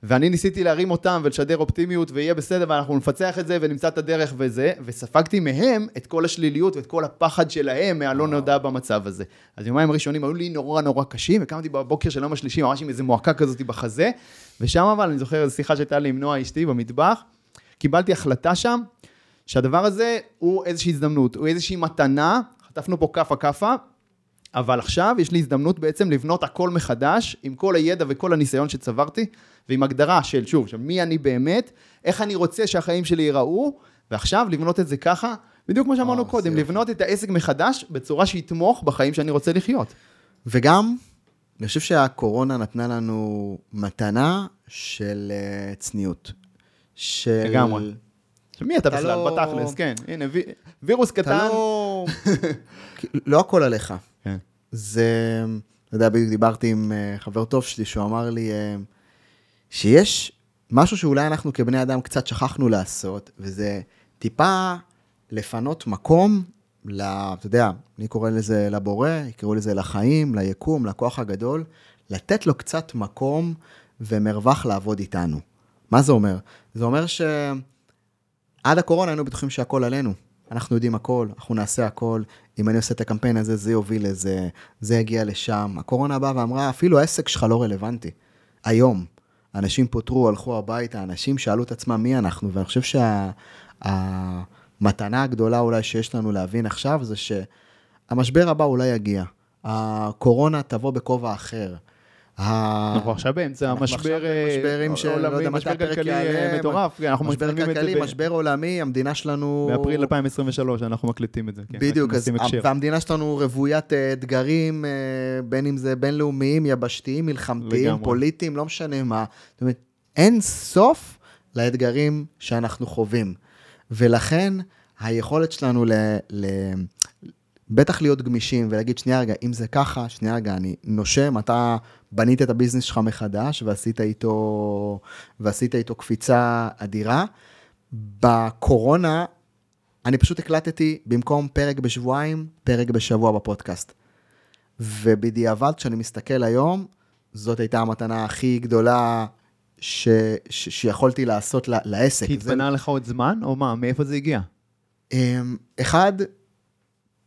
ואני ניסיתי להרים אותם ולשדר אופטימיות ויהיה בסדר ואנחנו נפצח את זה ונמצא את הדרך וזה, וספגתי מהם את כל השליליות ואת כל הפחד שלהם מהלא נודע במצב הזה. אז יומיים ראשונים היו לי נורא נורא קשים, וקמתי בבוקר של יום השלישי ממש עם איזה מועקה כזאת בחזה, ושם אבל אני זוכר איזו שיחה שהייתה לי עם נועה אשתי במטבח, קיבלתי החלטה שם, שהדבר הזה הוא איזושהי הזדמנות, הוא איזושהי מתנה, חטפנו פה כאפה כאפה, אבל עכשיו יש לי הזדמנות בעצם לבנות הכל מחדש, עם כל הידע וכל הניסיון שצברתי, ועם הגדרה של, שוב, של מי אני באמת, איך אני רוצה שהחיים שלי ייראו, ועכשיו לבנות את זה ככה, בדיוק כמו שאמרנו וואו, קודם, לבנות את העסק מחדש בצורה שיתמוך בחיים שאני רוצה לחיות. וגם, אני חושב שהקורונה נתנה לנו מתנה של אה, צניעות. של... לגמרי. מי אתה אתה בכלל, לא- בתכלס, כן, הנה, וי- וירוס קטן. לא... לא הכל עליך. כן. זה, אתה יודע, בדיוק דיברתי עם אה, חבר טוב שלי, שהוא אמר לי שיש משהו שאולי אנחנו כבני אדם קצת שכחנו לעשות, וזה טיפה לפנות מקום, ל, אתה יודע, אני קורא לזה לבורא, יקראו לזה לחיים, ליקום, לכוח הגדול, לתת לו קצת מקום ומרווח לעבוד איתנו. מה זה אומר? זה אומר שעד הקורונה היינו בטוחים שהכל עלינו. אנחנו יודעים הכל, אנחנו נעשה הכל. אם אני עושה את הקמפיין הזה, זה יוביל לזה, זה יגיע לשם. הקורונה באה ואמרה, אפילו העסק שלך לא רלוונטי. היום. אנשים פוטרו, הלכו הביתה, אנשים שאלו את עצמם מי אנחנו, ואני חושב שהמתנה הגדולה אולי שיש לנו להבין עכשיו זה שהמשבר הבא אולי יגיע. הקורונה תבוא בכובע אחר. אנחנו עכשיו באמצע המשבר אה, לא עולמי, משבר כלכלי אה, מטורף, כן, אנחנו משבר מצלמים את זה כלכלי, משבר עולמי, המדינה שלנו... באפריל 2023, אנחנו מקליטים את זה. כן, בדיוק. והמדינה שלנו רוויית אה, אתגרים, בין אם זה בינלאומיים, יבשתיים, מלחמתיים. פוליטיים, לא משנה מה. זאת אומרת, אין סוף לאתגרים שאנחנו חווים. ולכן, היכולת שלנו ל... ל בטח להיות גמישים ולהגיד, שנייה רגע, אם זה ככה, שנייה רגע, אני נושם, אתה בנית את הביזנס שלך מחדש ועשית איתו, ועשית איתו קפיצה אדירה. בקורונה, אני פשוט הקלטתי במקום פרק בשבועיים, פרק בשבוע בפודקאסט. ובדיעבד, כשאני מסתכל היום, זאת הייתה המתנה הכי גדולה ש, ש, שיכולתי לעשות ל, לעסק. כי זה- התפנה לך עוד זמן, או מה? מאיפה זה הגיע? אמ, אחד,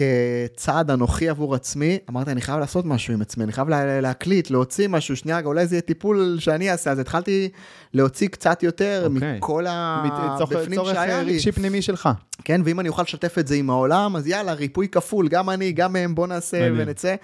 כצעד אנוכי עבור עצמי, אמרתי, אני חייב לעשות משהו עם עצמי, אני חייב לה, להקליט, להוציא משהו, שנייה, רגע, אולי זה יהיה טיפול שאני אעשה, אז התחלתי להוציא קצת יותר אוקיי. מכל הבפנים צורך שהיה אה, לי. רגשי פנימי שלך. כן, ואם אני אוכל לשתף את זה עם העולם, אז יאללה, ריפוי כפול, גם אני, גם הם, בוא נעשה מדהים. ונצא.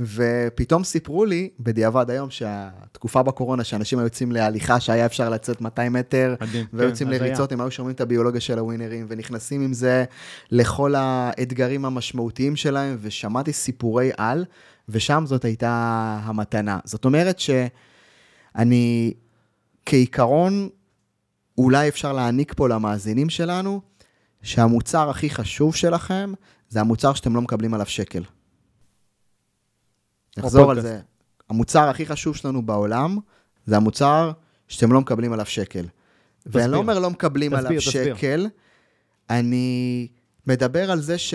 ופתאום סיפרו לי, בדיעבד היום, שהתקופה בקורונה, שאנשים היו יוצאים להליכה, שהיה אפשר לצאת 200 מטר. ויוצאים כן, הזיה. לריצות, הם היו שומעים את הביולוגיה של הווינרים, ונכנסים עם זה לכל האתגרים המשמעותיים שלהם, ושמעתי סיפורי על, ושם זאת הייתה המתנה. זאת אומרת שאני, כעיקרון, אולי אפשר להעניק פה למאזינים שלנו, שהמוצר הכי חשוב שלכם, זה המוצר שאתם לא מקבלים עליו שקל. נחזור על. זה. המוצר הכי חשוב שלנו בעולם, זה המוצר שאתם לא מקבלים עליו שקל. ואני. לא אומר לא מקבלים תסביר, עליו תסביר. שקל, אני מדבר על זה ש...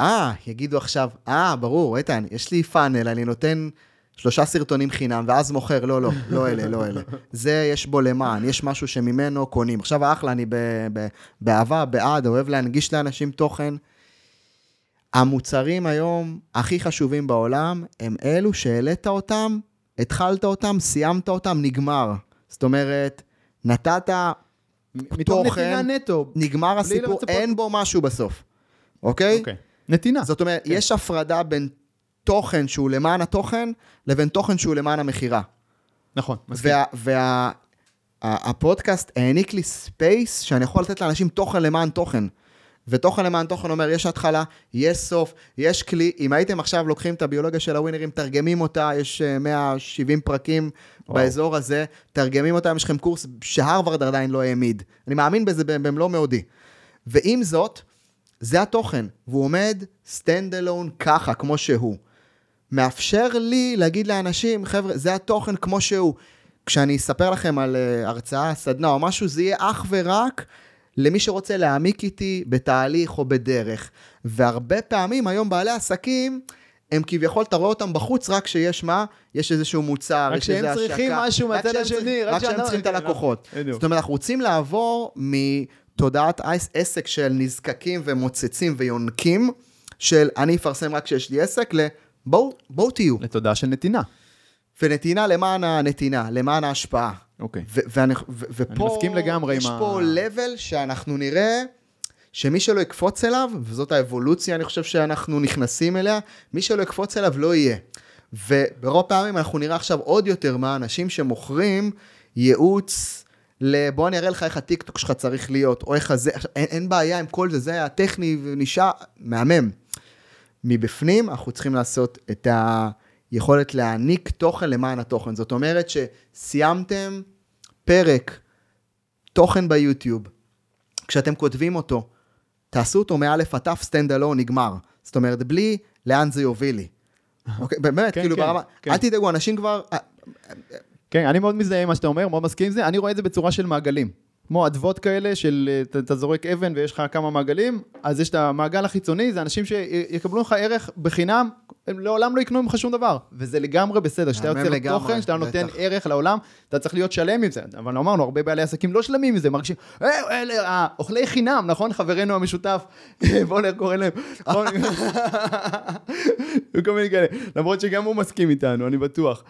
אה, יגידו עכשיו, אה, ברור, איתן, יש לי פאנל, אני נותן שלושה סרטונים חינם, ואז מוכר, לא, לא, לא אלה, לא אלה. זה, יש בו למען, יש משהו שממנו קונים. עכשיו, אחלה, אני ב- ב- באהבה, בעד, אוהב להנגיש לאנשים תוכן. המוצרים היום הכי חשובים בעולם הם אלו שהעלית אותם, התחלת אותם, סיימת אותם, נגמר. זאת אומרת, נתת, מתוך נתינה נטו. נגמר הסיפור, לצפות. אין בו משהו בסוף, אוקיי? אוקיי. נתינה. זאת אומרת, כן. יש הפרדה בין תוכן שהוא למען התוכן, לבין תוכן שהוא למען המכירה. נכון, מסכים. והפודקאסט העניק לי space שאני יכול לתת לאנשים תוכן למען תוכן. ותוכן למען תוכן אומר, יש התחלה, יש סוף, יש כלי. אם הייתם עכשיו לוקחים את הביולוגיה של הווינרים, תרגמים אותה, יש אה, 170 פרקים וואו. באזור הזה, תרגמים אותה, יש לכם קורס שהרווארד עדיין לא העמיד. אני מאמין בזה במלוא מאודי. ועם זאת, זה התוכן, והוא עומד stand alone ככה, כמו שהוא. מאפשר לי להגיד לאנשים, חבר'ה, זה התוכן כמו שהוא. כשאני אספר לכם על uh, הרצאה, סדנה או משהו, זה יהיה אך ורק למי שרוצה להעמיק איתי בתהליך או בדרך. והרבה פעמים היום בעלי עסקים, הם כביכול, אתה רואה אותם בחוץ רק כשיש מה? יש איזשהו מוצר, רק יש איזו השקה. צריכים משהו רק מהצד השני, רק רק כשהם כשאתה- צריכים את הלקוחות. זאת אומרת, אנחנו רוצים לעבור מתודעת עס- עסק של נזקקים ומוצצים ויונקים, של אני אפרסם רק כשיש לי עסק, לבואו בואו תהיו. לתודעה של נתינה. ונתינה למען הנתינה, למען ההשפעה. אוקיי. ו- ואני- ו- ופה, אני מסכים לגמרי יש עם ה- פה level שאנחנו נראה שמי שלא יקפוץ אליו, וזאת האבולוציה, אני חושב שאנחנו נכנסים אליה, מי שלא יקפוץ אליו לא יהיה. וברוב פעמים אנחנו נראה עכשיו עוד יותר מה אנשים שמוכרים ייעוץ ל... בוא אני אראה לך איך הטיקטוק שלך צריך להיות, או איך הזה, אין, אין בעיה עם כל זה, זה היה טכני ונשאר מהמם. מבפנים אנחנו צריכים לעשות את היכולת להעניק תוכן למען התוכן. זאת אומרת שסיימתם פרק תוכן ביוטיוב, כשאתם כותבים אותו, תעשו אותו מאלף עד תף stand alone נגמר. זאת אומרת, בלי לאן זה יוביל לי. אוקיי, באמת, כן, כאילו כן, ברמה, כן. אל תדאגו, אנשים כבר, כן, אני מאוד מזדהה עם מה שאתה אומר, מאוד מסכים עם זה. אני רואה את זה בצורה של מעגלים. כמו אדוות כאלה של אה, אתה- זורק אבן ויש לך כמה מעגלים, אז יש את המעגל החיצוני, זה אנשים שיקבלו לך ערך בחינם, הם לעולם לא יקנו ממך שום דבר. וזה לגמרי בסדר, מהמם יוצא לתוכן, כשאתה נותן בטח. ערך לעולם, אתה צריך להיות שלם עם זה. אבל אמרנו, הרבה בעלי עסקים לא שלמים עם זה, מרגישים, "אה, אלה אוכלי חינם, נכון? חברנו המשותף, בוא נראה קורא להם. וכל מיני כאלה, למרות שגם הוא מסכים איתנו, אני בטוח.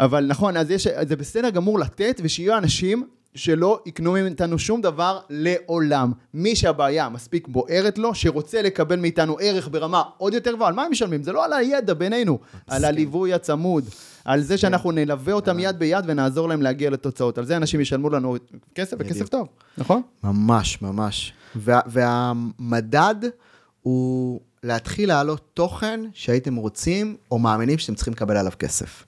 אבל נכון, אז יש, זה בסדר גמור לתת, ושיהיו אנשים שלא יקנו מאיתנו שום דבר לעולם. מי שהבעיה מספיק בוערת לו, שרוצה לקבל מאיתנו ערך ברמה עוד יותר גבוהה, על מה הם משלמים? זה לא על הידע בינינו, על הליווי הצמוד, על זה שאנחנו נלווה אותם יד ביד ונעזור להם להגיע לתוצאות. על זה אנשים ישלמו לנו כסף וכסף. טוב, נכון? ממש, ממש. וה, והמדד הוא להתחיל להעלות תוכן שהייתם רוצים או מאמינים שאתם צריכים לקבל עליו כסף.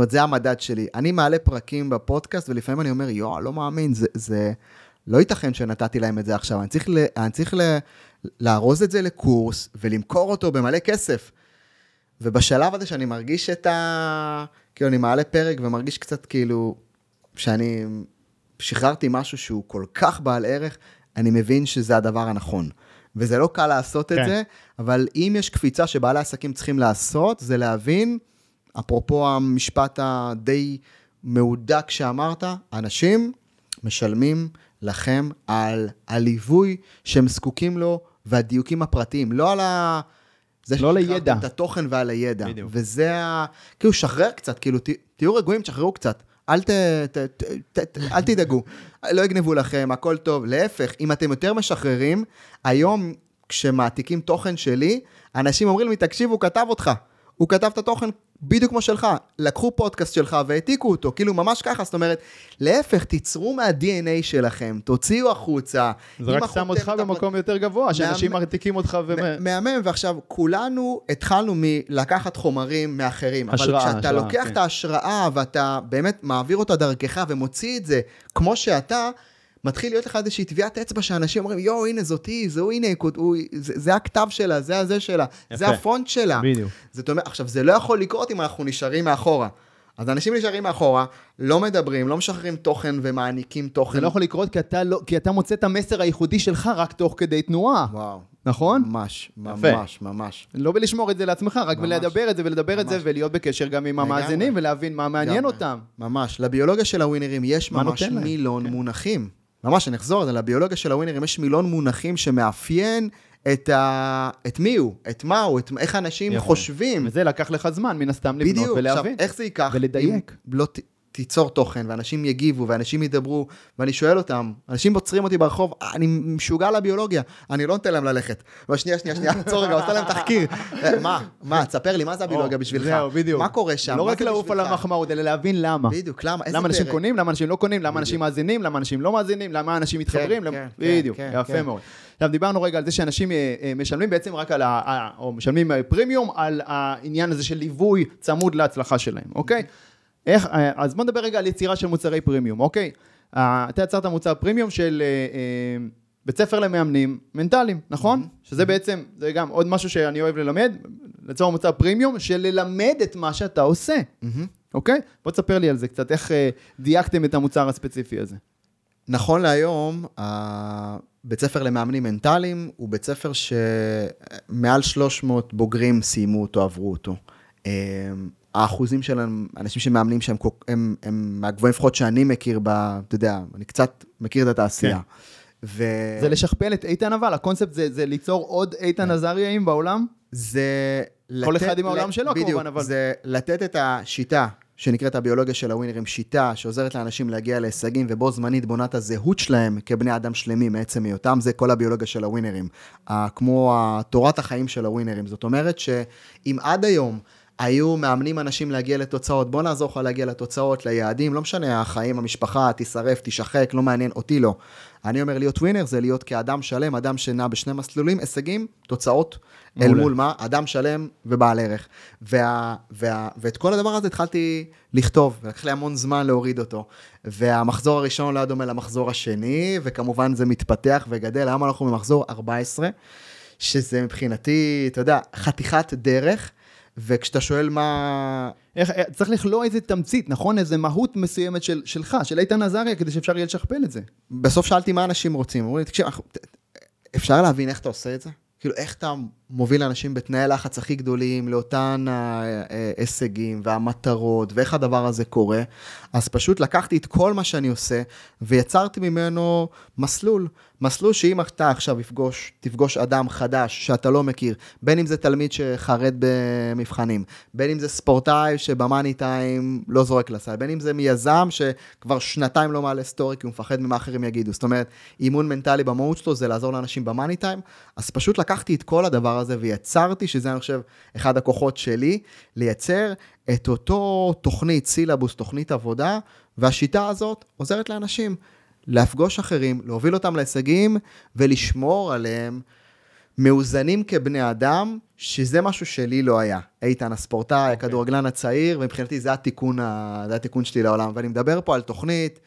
אומרת, זה המדד שלי. אני מעלה פרקים בפודקאסט, ולפעמים אני אומר, יואו, לא מאמין, זה, זה לא ייתכן שנתתי להם את זה עכשיו. אני צריך, ל, אני צריך ל, לארוז את זה לקורס ולמכור אותו במלא כסף. ובשלב הזה שאני מרגיש את ה... כאילו, אני מעלה פרק ומרגיש קצת כאילו שאני שחררתי משהו שהוא כל כך בעל ערך, אני מבין שזה הדבר הנכון. וזה לא קל לעשות כן. את זה, אבל אם יש קפיצה שבעלי עסקים צריכים לעשות, זה להבין, אפרופו המשפט הדי מהודק שאמרת, אנשים משלמים לכם על הליווי שהם זקוקים לו והדיוקים הפרטיים, לא על ה... זה לא לידע. את התוכן ועל הידע. בדיוק. וזה ה... כאילו, שחרר קצת, כאילו, ת, תהיו רגועים, תשחררו קצת. אל, ת, ת, ת, ת, ת, אל תדאגו, לא יגנבו לכם, הכל טוב. להפך, אם אתם יותר משחררים, היום כשמעתיקים תוכן שלי, אנשים אומרים לי, תקשיב, הוא כתב אותך. הוא כתב את התוכן בדיוק כמו שלך. לקחו פודקאסט שלך והעתיקו אותו, כאילו ממש ככה, זאת אומרת, להפך, תיצרו מה-DNA שלכם, תוציאו החוצה. זה רק שם אותך במקום יותר גבוה, שאנשים מהמם. מרתיקים אותך ו... מהמם, ועכשיו, כולנו התחלנו מלקחת חומרים מאחרים. השראה, אבל כשאתה השראה, לוקח כן. את ההשראה ואתה באמת מעביר אותה דרכך ומוציא את זה כמו שאתה, מתחיל להיות לך איזושהי טביעת אצבע שאנשים אומרים, יואו, הנה זאתי, זהו, הנה, הוא, זה, זה הכתב שלה, זה הזה שלה, זה יפה. הפונט שלה. בדיוק. זאת אומרת, עכשיו, זה לא יכול לקרות אם אנחנו נשארים מאחורה. אז אנשים נשארים מאחורה, לא מדברים, לא משחררים תוכן ומעניקים תוכן. זה לא יכול לקרות כי אתה, לא, כי אתה מוצא את המסר הייחודי שלך רק תוך כדי תנועה, וואו. נכון? ממש, יפה. ממש, ממש. לא בלשמור את זה לעצמך, רק ממש. בלדבר את זה ולדבר את זה ממש. ולהיות בקשר גם עם. המאזינים ולהבין מה מעניין לגמרי. אותם. ממש. לביולוגיה של הווינרים יש ממש? מילון כן. מונחים. ממש, אני אחזור לביולוגיה של הווינרים יש מילון מונחים שמאפיין את, ה... את מי הוא, את מה הוא, את... איך אנשים יפה. חושבים. וזה לקח לך זמן, מן הסתם, לבנות בדיוק. עכשיו, ולהבין. איך זה ייקח? ולדייק. אם לא. תיצור תוכן, ואנשים יגיבו, ואנשים ידברו, ואני שואל אותם, אנשים עוצרים אותי ברחוב, אני משוגע לביולוגיה, אני לא נותן להם ללכת. אבל שנייה, שנייה, שנייה, עצור רגע, עושה להם תחקיר. אה, מה, מה, תספר לי, מה זה הביולוגיה בשבילך? זהו, בדיוק. מה קורה שם? לא רק לעוף על? המחמאות, אלא להבין למה. בדיוק, למה? איזה למה אנשים? קונים, למה אנשים לא קונים, למה אנשים מאזינים, למה אנשים לא מאזינים, למה אנשים מתחברים. כן, כן, בדיוק, כן, יפה כן. מאוד. עכשיו דיברנו רגע על זה שאנשים אה, אה, משלמים בעצם רק על ה... או משלמים פרימיום על העניין הזה של ליווי צמוד להצלחה שלהם, אוקיי? איך, אה, אז בוא נדבר רגע על יצירה של מוצרי פרימיום, אוקיי? אה, אתה יצרת מוצר פרימיום של אה, בית ספר למאמנים מנטליים, נכון? שזה בעצם, זה גם עוד משהו שאני אוהב ללמד, ליצור מוצר פרימיום, של ללמד את מה שאתה עושה. אוקיי? בוא תספר לי על זה קצת, איך דייקתם את המוצר הספציפי הזה. נכון להיום, הבית ספר למאמנים מנטליים הוא בית ספר שמעל 300 בוגרים סיימו אותו, עברו אותו. האחוזים של אנשים שמאמנים שם הם, הם, מהגבוהים לפחות שאני מכיר, ב, אתה יודע, אני קצת מכיר את התעשייה. כן. ו... זה לשכפל את איתן אבל, הקונספט זה, זה ליצור עוד איתן עזריאים בעולם? זה... כל אחד עם העולם שלו, בדיוק, כמובן, אבל- זה לתת את השיטה שנקראת הביולוגיה של הווינרים, שיטה שעוזרת לאנשים להגיע להישגים ובו זמנית בונה את הזהות שלהם כבני אדם שלמים מעצם היותם, זה כל הביולוגיה של הווינרים. כמו תורת החיים של הווינרים. זאת אומרת שאם עד היום היו מאמנים אנשים להגיע לתוצאות, בוא נעזור לך להגיע לתוצאות, ליעדים, לא משנה, החיים, המשפחה, תישרף, תשחק, לא מעניין, אותי לא. אני אומר להיות ווינר זה להיות כאדם שלם, אדם שנע בשני מסלולים, הישגים, תוצאות, אל מעולה. מול מה? אדם שלם ובעל ערך. וה, וה, ואת כל הדבר הזה התחלתי לכתוב, ולקח לי המון זמן להוריד אותו. והמחזור הראשון לא היה דומה למחזור השני, וכמובן זה מתפתח וגדל, היום אנחנו במחזור 14, שזה מבחינתי, אתה יודע, חתיכת דרך, וכשאתה שואל מה... איך, אה, צריך לכלוא איזה תמצית, נכון? איזה מהות מסוימת של, שלך, של איתן עזריה, כדי שאפשר יהיה לשכפל את זה. בסוף שאלתי מה אנשים רוצים, אמרו לי, תקשיב, אנחנו- אפשר להבין איך אתה עושה את זה? כאילו, איך אתה מוביל אנשים בתנאי לחץ הכי גדולים לאותן ההישגים והמטרות, ואיך הדבר הזה קורה. אז פשוט לקחתי את כל מה שאני עושה, ויצרתי ממנו מסלול. מסלול שאם אתה עכשיו יפגוש, תפגוש אדם חדש שאתה לא מכיר, בין אם זה תלמיד שחרד במבחנים, בין אם זה ספורטאי שבמאני טיים לא זורק לסל, בין אם זה מיזם שכבר שנתיים לא מעלה סטורי כי הוא מפחד ממה אחרים יגידו. זאת אומרת, אימון מנטלי במהות שלו זה לעזור לאנשים במאני טיים, אז פשוט לקחתי את כל הדבר הזה ויצרתי, שזה אני חושב אחד הכוחות שלי, לייצר את אותו תוכנית סילבוס, תוכנית עבודה, והשיטה הזאת עוזרת לאנשים. להפגוש אחרים, להוביל אותם להישגים ולשמור עליהם מאוזנים כבני אדם, שזה משהו שלי לא היה. איתן, הספורטאי, okay. אוקיי. הכדורגלן הצעיר, ומבחינתי זה התיקון, ה... זה התיקון שלי לעולם. ואני מדבר פה על תוכנית,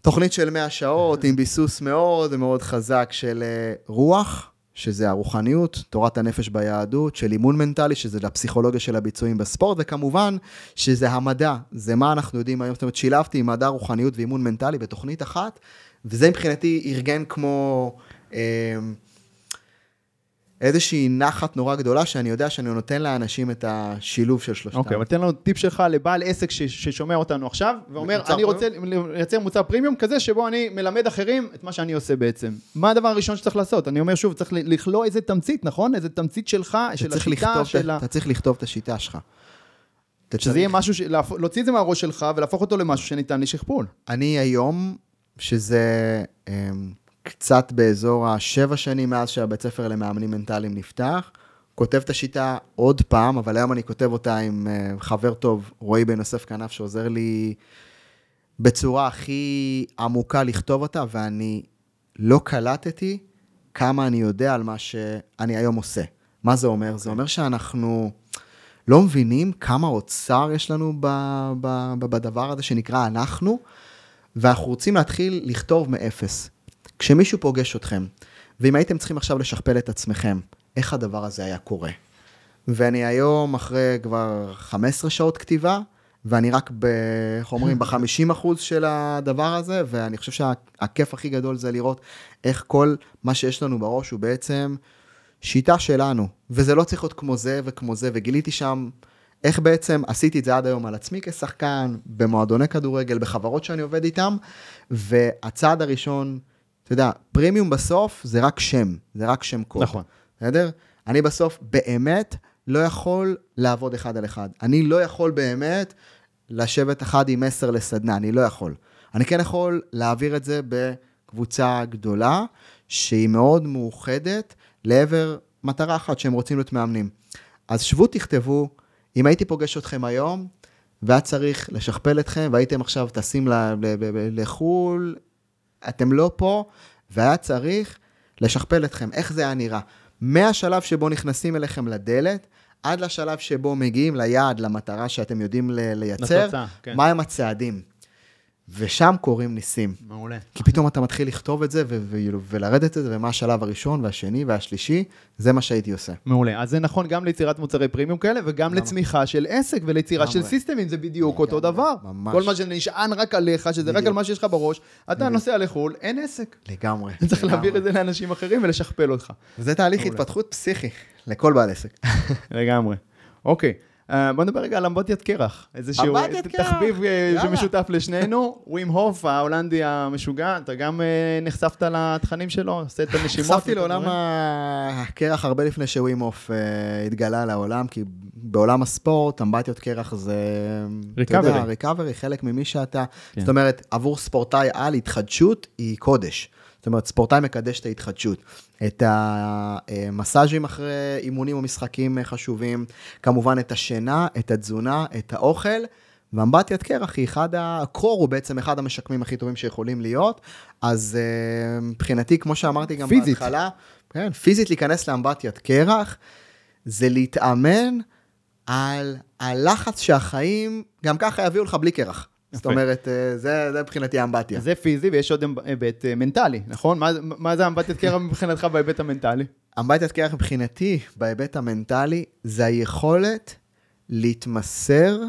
תוכנית של 100 שעות, עם ביסוס מאוד מאוד חזק של אה, רוח, שזה הרוחניות, תורת הנפש ביהדות, של אימון מנטלי, שזה לפסיכולוגיה של הביצועים בספורט, וכמובן שזה המדע, זה מה אנחנו יודעים היום, זאת אומרת, שילבתי מדע, רוחניות ואימון מנטלי בתוכנית אחת, וזה מבחינתי ארגן כמו... אה, איזושהי נחת נורא גדולה, שאני יודע שאני נותן לאנשים את השילוב של שלושתם. אוקיי, אבל תן לנו טיפ שלך לבעל עסק ש- ששומע אותנו עכשיו, ואומר, אני רוצה לייצר מוצר פרימיום כזה, שבו אני מלמד אחרים את מה שאני עושה בעצם. מה הדבר הראשון שצריך לעשות? אני אומר שוב, צריך לכלוא איזה תמצית, נכון? איזה תמצית שלך, של השיטה, של ה... אתה צריך לכתוב את השיטה שלך. שזה יהיה משהו. להוציא את זה מהראש שלך ולהפוך אותו למשהו שניתן לשכפול. אני היום, שזה... קצת באזור השבע שנים מאז שהבית ספר למאמנים מנטליים נפתח. כותב את השיטה עוד פעם, אבל היום אני כותב אותה עם אה, חבר טוב, רועי בן יוסף כנף, שעוזר לי בצורה הכי עמוקה לכתוב אותה, ואני לא קלטתי כמה אני יודע על מה שאני היום עושה. מה זה אומר? זה אומר שאנחנו לא מבינים כמה אוצר יש לנו בדבר הזה שנקרא אנחנו, ואנחנו רוצים להתחיל לכתוב מאפס. כשמישהו פוגש אתכם, ואם הייתם צריכים עכשיו לשכפל את עצמכם, איך הדבר הזה היה קורה? ואני היום, אחרי כבר 15 שעות כתיבה, ואני רק, ב, איך אומרים, ב-50 אחוז של הדבר הזה, ואני חושב שהכיף הכי גדול זה לראות איך כל מה שיש לנו בראש הוא בעצם שיטה שלנו, וזה לא צריך להיות כמו זה וכמו זה, וגיליתי שם איך בעצם עשיתי את זה עד היום על עצמי כשחקן, במועדוני כדורגל, בחברות שאני עובד איתם, והצעד הראשון אתה יודע, פרימיום בסוף זה רק שם, זה רק שם קוד. נכון. בסדר? אני בסוף באמת לא יכול לעבוד אחד על אחד. אני לא יכול באמת לשבת אחד עם עשר לסדנה, אני לא יכול. אני כן יכול להעביר את זה בקבוצה גדולה, שהיא מאוד מאוחדת לעבר מטרה אחת, שהם רוצים להיות מאמנים. אז שבו תכתבו, אם הייתי פוגש אתכם היום, והיה צריך לשכפל אתכם, והייתם עכשיו טסים לחו"ל, אתם לא פה, והיה צריך לשכפל אתכם. איך זה היה נראה? מהשלב שבו נכנסים אליכם לדלת, עד לשלב שבו מגיעים ליעד, למטרה שאתם יודעים לייצר, לתוצאה, כן. מהם הצעדים. ושם קורים ניסים. מעולה. כי פתאום אתה מתחיל לכתוב את זה ו- ו- ולרדת את זה, ומה השלב הראשון והשני והשלישי, זה מה שהייתי עושה. מעולה. אז זה נכון גם ליצירת מוצרי פרימיום כאלה, וגם לצמיחה של עסק וליצירה של סיסטמים, זה בדיוק אותו דבר. ממש. כל מה שנשען רק עליך, שזה רק על מה שיש לך בראש, אתה נוסע לחו"ל, אין עסק. לגמרי. צריך להעביר את זה לאנשים אחרים ולשכפל אותך. וזה תהליך התפתחות פסיכי לכל בעל עסק. לגמרי. אוקיי. בוא נדבר רגע על אמבטיית קרח. איזשהו תחביב אה, שמשותף לשנינו. ווים הוף, ההולנדי המשוגע, אתה גם אה, נחשפת לתכנים שלו? עושה את הנשימות? נחשפתי לעולם הקרח הרבה לפני שווים הוף התגלה לעולם, כי בעולם הספורט, אמבטיות קרח זה... ריקאברי. ריקאברי, חלק ממי שאתה. כן. זאת אומרת, עבור ספורטאי על התחדשות היא קודש. זאת אומרת, ספורטאי מקדש את ההתחדשות. את המסאז'ים אחרי אימונים או משחקים חשובים, כמובן את השינה, את התזונה, את האוכל. ואמבטיית קרח היא אחד, הקרור הוא בעצם אחד המשקמים הכי טובים שיכולים להיות. אז אה, מבחינתי, כמו שאמרתי גם פיזית. בהתחלה, כן, פיזית להיכנס לאמבטיית קרח, זה להתאמן על הלחץ שהחיים גם ככה יביאו לך בלי קרח. זאת אומרת, אה, זה, זה מבחינתי האמבטיה. זה פיזי ויש עוד היבט אה, מנטלי, נכון? מה, מה זה אמבטיית קרח מבחינתך בהיבט המנטלי? אמבטיית קרח מבחינתי, בהיבט המנטלי, זה היכולת להתמסר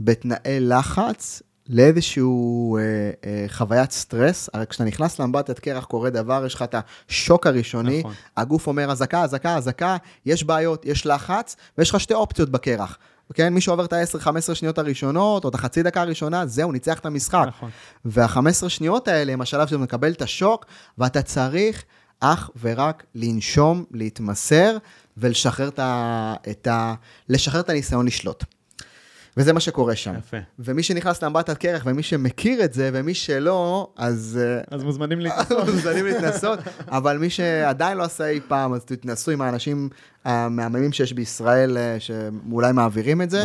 בתנאי לחץ לאיזשהו אה, אה, חוויית סטרס, הרי כשאתה נכנס לאמבטיית קרח קורה דבר, יש לך את השוק הראשוני, נכון. הגוף אומר אזעקה, אזעקה, אזעקה, יש בעיות, יש לחץ, ויש לך שתי אופציות בקרח. כן, מי שעובר את ה-10-15 שניות הראשונות, או את החצי דקה הראשונה, זהו, ניצח את המשחק. נכון. וה-15 שניות האלה הם השלב שאתה מקבל את השוק, ואתה צריך אך ורק לנשום, להתמסר, ולשחרר את ה... את ה... לשחרר את הניסיון לשלוט. וזה מה שקורה שם. יפה. ומי שנכנס לאמבטיית קרח, ומי שמכיר את זה, ומי שלא, אז... אה, אז מוזמנים להתנסות. מוזמנים להתנסות, אבל מי שעדיין לא עשה אי פעם, אז תתנסו עם האנשים המהממים שיש בישראל, אה, שאולי מעבירים את זה.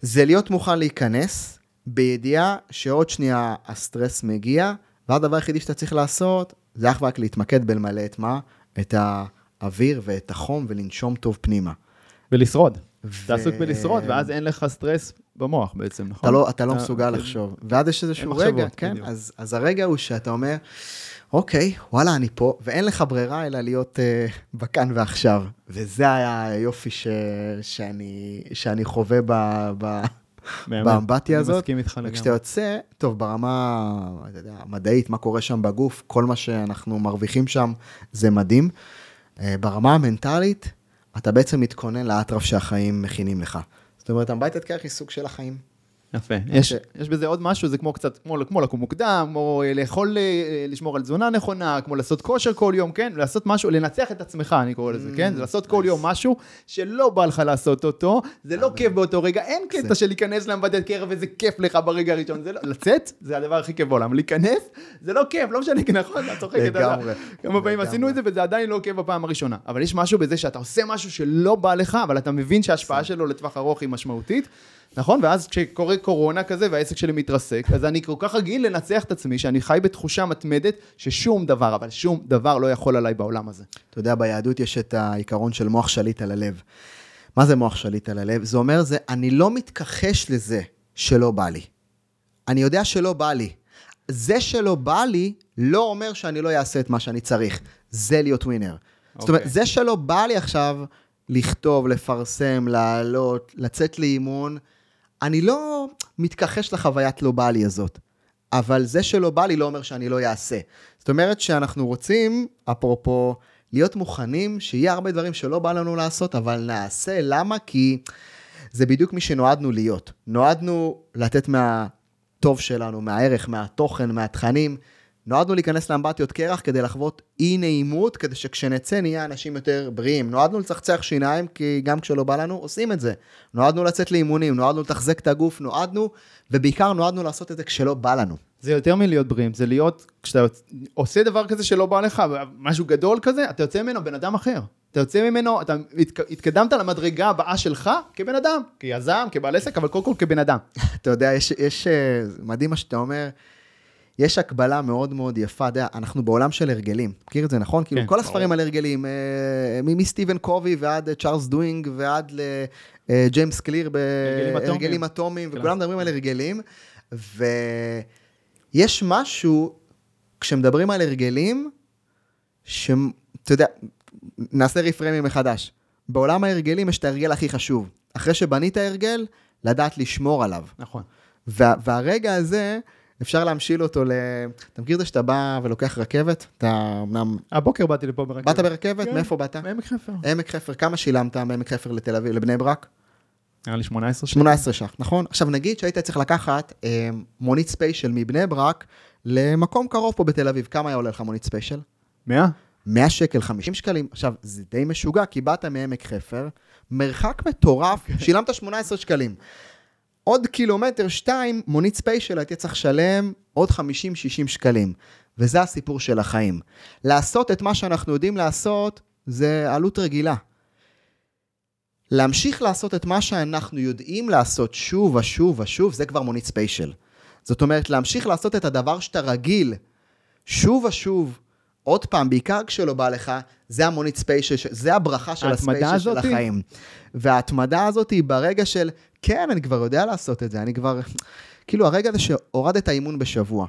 זה להיות מוכן להיכנס, בידיעה שעוד שנייה הסטרס מגיע, והדבר היחידי שאתה צריך לעשות, זה אך ורק להתמקד בלמלא את מה? את האוויר ואת החום ולנשום טוב פנימה. ולשרוד. אתה עסוק בלשרוד, ואז אין לך סטרס במוח בעצם, נכון? אתה לא, אתה לא אתה- מסוגל כאילו, לחשוב. ואז יש איזשהו רגע, כן. אז, אז הרגע הוא שאתה אומר, אוקיי, וואלה, אני פה, ואין לך ברירה אלא להיות uh, בכאן ועכשיו. וזה היה היופי ש, שאני, שאני חווה ב, ב. באמבטיה אני הזאת. מסכים איתך לגמרי. וכשאתה יוצא, טוב, ברמה, אתה יודע, מדעית, מה קורה שם בגוף, כל מה שאנחנו מרוויחים שם, זה מדהים. אה, ברמה המנטלית, אתה בעצם מתכונן לאטרף שהחיים מכינים לך. זאת אומרת, אמבטיית קרח היא סוג של החיים. יפה. יש, ש- יש בזה עוד משהו, זה כמו קצת, כמו, כמו לקום מוקדם, כמו אה, לאכול, אה, לשמור על תזונה נכונה, כמו לעשות כושר כל יום, כן? לעשות משהו, לנצח את עצמך, אני קורא לזה, כן? זה לעשות כל יום משהו שלא בא לך לעשות אותו, זה לא כיף באותו רגע, אין קטע זה- של להיכנס לאמבטיית קרח וזה כיף לך ברגע הראשון, זה לא, לצאת, זה הדבר הכי כיף בעולם, להיכנס, זה לא כיף, לא משנה, נכון? אתה צוחק, יודע. לגמרי. כמה פעמים. עשינו את זה וזה עדיין לא כיף בפעם הראשונה. אבל יש משהו בזה שאתה עושה משהו שלא בא לך, אבל אתה מבין שההשפעה שלו לטווח ארוך היא משמעותית, נכון? ואז כשקורה קורונה כזה והעסק שלי מתרסק, אז אני כל כך רגיל לנצח את עצמי, שאני חי בתחושה מתמדת ששום דבר, אבל שום דבר לא יכול עליי בעולם הזה. אתה יודע, ביהדות יש את העיקרון של מוח שליט על הלב. מה זה מוח שליט על הלב? זה אומר, זה, אני לא מתכחש לזה שלא בא לי. אני יודע שלא בא לי. זה שלא בא לי, לא אומר שאני לא אעשה את מה שאני צריך. זה להיות ווינר. זאת אומרת, אוקיי. זה שלא בא לי עכשיו לכתוב, לפרסם, לעלות, לצאת לאימון, אני לא מתכחש לחוויית לא בא לי הזאת. אבל זה שלא בא לי לא אומר שאני לא אעשה. זאת אומרת שאנחנו רוצים, אפרופו, להיות מוכנים שיהיה הרבה דברים שלא בא לנו לעשות, אבל נעשה. למה? כי זה בדיוק מי שנועדנו להיות. נועדנו לתת מהטוב שלנו, מהערך, מהתוכן, מהתכנים. נועדנו להיכנס לאמבטיות קרח כדי לחוות אי נעימות, כדי שכשנצא נהיה אנשים יותר בריאים. נועדנו לצחצח שיניים, כי גם כשלא בא לנו, עושים את זה. נועדנו לצאת לאימונים, נועדנו לתחזק את הגוף, נועדנו, ובעיקר נועדנו לעשות את זה כשלא בא לנו. זה יותר מלהיות בריאים, זה להיות, כשאתה עושה דבר כזה שלא בא לך, משהו גדול כזה, אתה יוצא ממנו בן אדם אחר. אתה יוצא ממנו, אתה התק- התקדמת למדרגה הבאה שלך כבן אדם, כיזם, כבעל עסק, אבל קודם כל כבן אדם. אתה יודע, יש, יש, אה, מדהים מה שאתה אומר, יש הקבלה מאוד מאוד יפה, אתה יודע, אנחנו בעולם של הרגלים, מכיר את זה, נכון? כאילו, כן, כל ברור. הספרים על הרגלים, אה, מסטיבן קובי ועד אה, צ'ארלס דוהיג ועד לג'יימס קליר הרגלים אטומיים. בהרגלים אטומיים, כן. וכולם מדברים על הרגלים, ויש משהו, כשמדברים על הרגלים, שאתה יודע, נעשה ריפריימים מחדש. בעולם ההרגלים יש את ההרגל הכי חשוב. אחרי שבנית הרגל, לדעת לשמור עליו. נכון. וה, והרגע הזה, אפשר להמשיל אותו ל... אתה מכיר את זה שאתה בא ולוקח רכבת? אתה אמנם... הבוקר באתי לפה ברכבת. באת ברכבת? כן. מאיפה באת? בעמק חפר. עמק חפר. כמה שילמת מעמק חפר לתל אביב, לבני ברק? נראה לי 18 שנה. 18 ש"ח, נכון? עכשיו נגיד שהיית צריך לקחת אה, מונית ספיישל מבני ברק למקום קרוב פה בתל אביב. כמה היה עולה לך מונית ספיישל? 100? 100 שקל, 50 שקלים. עכשיו, זה די משוגע, כי באת מעמק חפר, מרחק מטורף, שילמת 18 שקלים. עוד קילומטר, שתיים, מונית ספיישל, הייתי צריך לשלם עוד 50-60 שקלים. וזה הסיפור של החיים. לעשות את מה שאנחנו יודעים לעשות, זה עלות רגילה. להמשיך לעשות את מה שאנחנו יודעים לעשות שוב ושוב ושוב, זה כבר מונית ספיישל. זאת אומרת, להמשיך לעשות את הדבר שאתה רגיל שוב ושוב, עוד פעם, בעיקר כשלא בא לך, זה המונית ספיישל, ש- זה הברכה של הספיישל של? החיים. וההתמדה הזאת היא ברגע של, כן, אני כבר יודע לעשות את זה, אני כבר... כאילו, הרגע הזה שהורדת אימון בשבוע,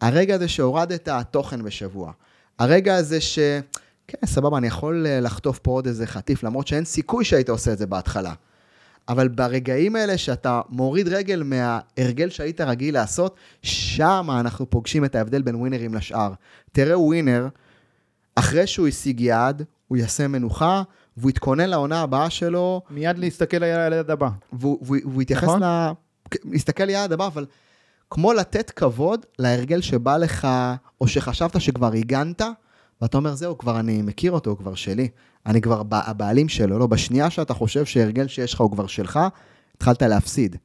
הרגע הזה שהורדת תוכן בשבוע, הרגע הזה ש... כן, סבבה, אני יכול אה, לחטוף פה עוד איזה חטיף, למרות שאין סיכוי שהיית עושה את זה בהתחלה. אבל ברגעים האלה שאתה מוריד רגל מההרגל שהיית רגיל לעשות, שם אנחנו פוגשים את ההבדל בין ווינרים לשאר. תראה ווינר, אחרי שהוא השיג יעד, הוא יעשה מנוחה, והוא יתכונן לעונה הבאה שלו, מיד להסתכל על היד הבא. והוא, יתייחס נכון. ל... להסתכל ליעד הבא, אבל כמו לתת כבוד להרגל שבא לך, או שחשבת שכבר הגנת, ואתה אומר, זהו, כבר אני מכיר אותו, הוא כבר שלי. אני כבר הבעלים שלו. לא, בשנייה שאתה חושב שהרגל שיש לך הוא כבר שלך, התחלת להפסיד.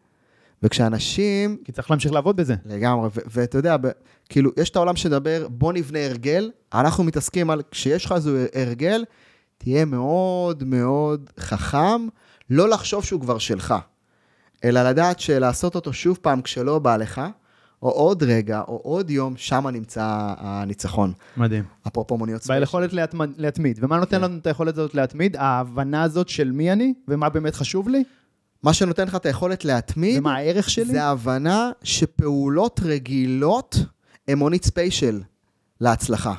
וכשאנשים, כי צריך להמשיך לעבוד בזה. לגמרי, ואתה יודע, ב- כאילו, יש את העולם שדבר, בוא נבנה הרגל, אנחנו מתעסקים על, כשיש לך איזה הרגל, תהיה מאוד מאוד חכם, לא לחשוב שהוא כבר שלך, אלא לדעת שלעשות אותו שוב פעם כשלא בא לך, או עוד רגע, או עוד יום, שם נמצא הניצחון. מדהים. אפרופו מוניות ספיישל. ביכולת להתמיד. ומה נותן כן. לנו את היכולת הזאת להתמיד? ההבנה הזאת של מי אני, ומה באמת חשוב לי, מה שנותן לך את היכולת להתמיד, ומה הערך שלי. זה ההבנה שפעולות רגילות הן מונית ספיישל להצלחה.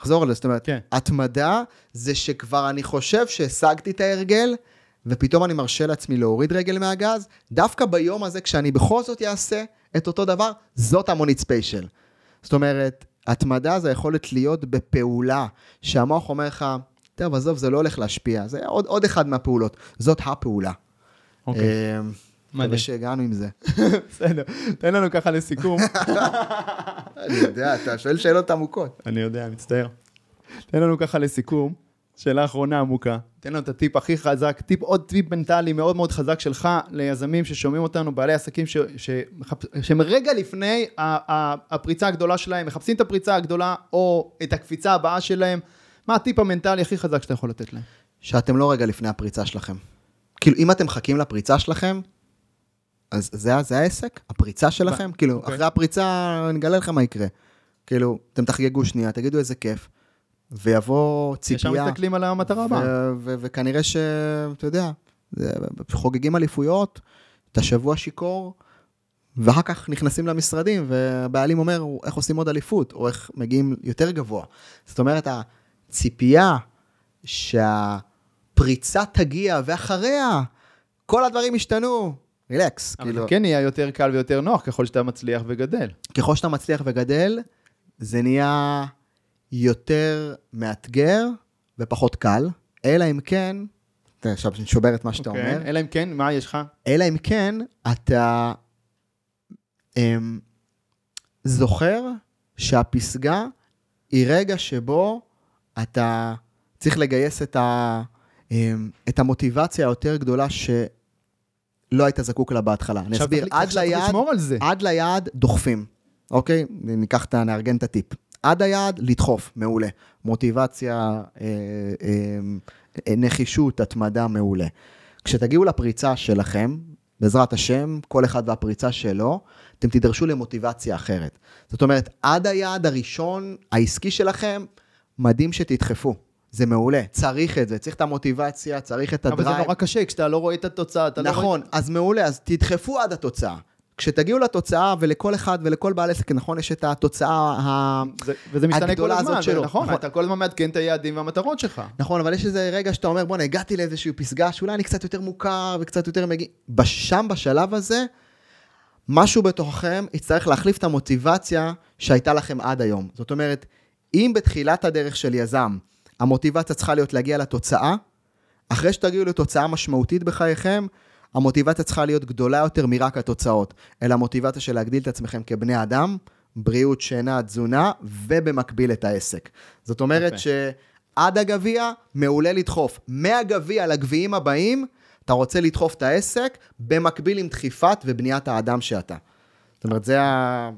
אחזור על זה, זאת אומרת, כן. התמדה זה שכבר אני חושב שהשגתי את ההרגל, ופתאום אני מרשה לעצמי להוריד רגל מהגז, דווקא ביום הזה, כשאני בכל זאת אעשה את אותו דבר, זאת המונית ספיישל. זאת אומרת, התמדה זה היכולת להיות בפעולה, שהמוח אומר לך, טוב, עזוב, זה לא הולך להשפיע, זה עוד, עוד אחד מהפעולות, זאת הפעולה. אוקיי, מדהים. מקווה שהגענו עם זה. בסדר. תן לנו ככה לסיכום. אני יודע, אתה שואל שאלות עמוקות. אני יודע, מצטער. תן לנו ככה לסיכום, שאלה אחרונה עמוקה. תן לנו את הטיפ הכי חזק, טיפ, עוד טיפ מנטלי מאוד מאוד חזק שלך ליזמים ששומעים אותנו, בעלי עסקים ש, ש, שהם רגע לפני ה- ה- הפריצה הגדולה שלהם, מחפשים את הפריצה הגדולה או את הקפיצה הבאה שלהם. מה הטיפ המנטלי הכי חזק שאתה יכול לתת להם? שאתם לא רגע לפני הפריצה שלכם. כאילו, אם אתם מחכים לפריצה שלכם, אז זה, זה העסק? הפריצה שלכם? כאילו, אוקיי. אחרי הפריצה, אני אגלה לך מה יקרה. כאילו, אתם תחגגו שנייה, תגידו איזה כיף, ויבוא ישר ציפייה, מסתכלים על המטרה הבאה. וכנראה ש... אתה יודע, חוגגים אליפויות, את השבוע שיכור, ואחר כך נכנסים למשרדים, והבעלים אומר, איך עושים עוד אליפות, או איך מגיעים יותר גבוה. זאת אומרת, הציפייה שהפריצה תגיע, ואחריה כל הדברים ישתנו. רילקס, אבל כאילו, זה כן נהיה יותר קל ויותר נוח ככל שאתה מצליח וגדל. ככל שאתה מצליח וגדל, זה נהיה יותר מאתגר ופחות קל, אלא אם כן, עכשיו אני שובר את מה שאתה אוקיי? אומר, אלא אם כן, מה יש לך? אלא אם כן אתה אמ, זוכר שהפסגה היא רגע שבו אתה צריך לגייס את, ה, את המוטיבציה היותר גדולה שלא היית זקוק לה בהתחלה. אני אסביר, עד ליעד. עד ליעד דוחפים, אוקיי? ניקח את ה... נארגן את הטיפ. עד היעד, לדחוף, מעולה. מוטיבציה, אה, אה, נחישות, התמדה, מעולה. כשתגיעו לפריצה שלכם, בעזרת השם, כל אחד והפריצה שלו, אתם תידרשו למוטיבציה אחרת. זאת אומרת, עד היעד הראשון העסקי שלכם, מדהים שתדחפו. זה מעולה, צריך את זה, צריך את המוטיבציה, צריך את אבל הדרייב. זה נורא קשה, כשאתה לא רואה את התוצאה, אתה לא רואה... נכון, אז מעולה, אז תדחפו עד התוצאה. כשתגיעו לתוצאה, ולכל אחד ולכל בעל עסק, נכון, יש את התוצאה. זה, וזה משתנה כל הזמן, הזאת שלו. נכון, נכון. אתה כל הזמן מעדכן את היעדים והמטרות שלך. נכון, אבל יש איזה רגע שאתה אומר, בואנה, הגעתי לאיזושהי פסגה שאולי אני קצת יותר מוכר וקצת יותר מגיע... שם, בשלב הזה, משהו בתוככם יצטרך להחליף את המוטיבציה שהייתה לכם עד היום. זאת אומרת, אם בתחילת הדרך של יזם, המוטיבציה צריכה להיות להגיע לתוצאה, אחרי שתגיעו לתוצאה משמעותית בחייכם, המוטיבציה צריכה להיות גדולה יותר מרק התוצאות, אלא המוטיבציה של להגדיל את עצמכם כבני אדם, בריאות, שינה, תזונה, ובמקביל את העסק. זאת אומרת יפה. שעד הגביע, מעולה לדחוף. מהגביע לגביעים הבאים, אתה רוצה לדחוף את העסק, במקביל עם דחיפת ובניית האדם שאתה. זאת אומרת, זה ה...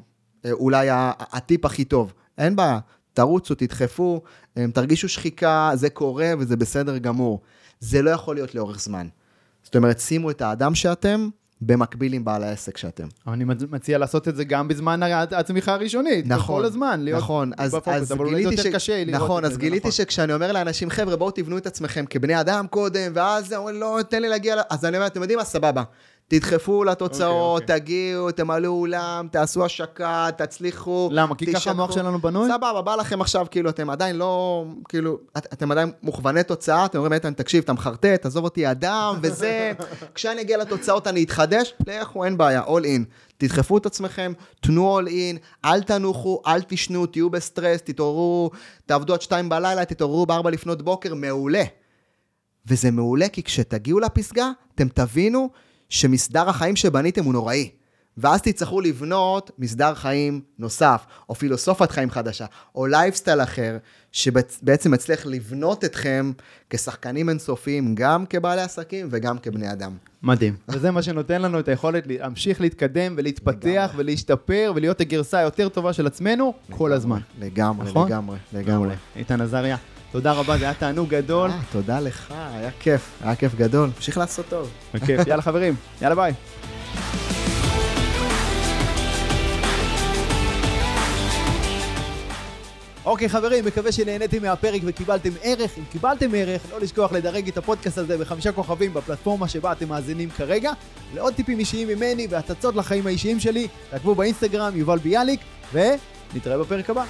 אולי הטיפ הכי טוב. אין בעיה, תרוצו, תדחפו, em, תרגישו שחיקה, זה קורה וזה בסדר גמור. זה לא יכול להיות לאורך זמן. זאת אומרת, שימו את האדם שאתם במקביל עם בעל העסק שאתם. אני מציע לעשות את זה גם בזמן הצמיחה הראשונית. נכון, כל הזמן, להיות נכון, אז, בפוקוס, אז אבל אולי זה יותר קשה לראות נכון, אז גיליתי נכון. שכשאני אומר לאנשים, חבר'ה, בואו תבנו את עצמכם כבני אדם קודם, ואז זה אומר, לא, תן לי להגיע, ל-" אז אני אומר, אתם יודעים מה, סבבה. תדחפו לתוצאות, אוקיי, תגיעו, תמלאו אולם, תעשו השקה, תצליחו. למה? כי ככה. המוח שלנו בנוי? סבבה, בא לכם עכשיו, כאילו, אתם עדיין לא, כאילו, את- אתם עדיין מוכווני תוצאה, אתם אומרים, איתן, תקשיב, אתה מחרטט, עזוב אותי אדם, וזה, כשאני אגיע לתוצאות אני אתחדש, לכו, אין בעיה, all in. תדחפו את עצמכם, תנו all in, אל תנוחו, אל תשנו, תהיו בסטרס, תתעוררו, תעבדו עד שתיים בלילה, תתעוררו בארבע לפנות בוקר, מעולה. וזה מעולה כי כשתגיעו לפסגה, אתם תבינו שמסדר החיים שבניתם הוא נוראי. ואז תצטרכו לבנות מסדר חיים נוסף, או פילוסופת חיים חדשה, או לייפסטייל אחר, שבעצם מצליח לבנות אתכם כשחקנים אינסופיים, גם כבעלי עסקים וגם כבני אדם. מדהים. וזה מה שנותן לנו את היכולת להמשיך להתקדם ולהתפתח לגמרי. ולהשתפר ולהיות הגרסה היותר טובה של עצמנו כל הזמן. לגמרי, נכון? לגמרי, לגמרי. איתן עזריה, תודה רבה, זה היה תענוג גדול. אה, תודה לך, היה כיף, היה כיף גדול. תמשיך לעשות טוב. בכיף. יאללה חברים, יאללה ביי. אוקיי חברים, מקווה שנהניתם מהפרק וקיבלתם ערך. אם קיבלתם ערך, לא לשכוח לדרג את הפודקאסט הזה בחמישה כוכבים בפלטפורמה שבה אתם מאזינים כרגע. לעוד טיפים אישיים ממני והצצות לחיים האישיים שלי, תעקבו באינסטגרם, יובל ביאליק, ונתראה בפרק הבא.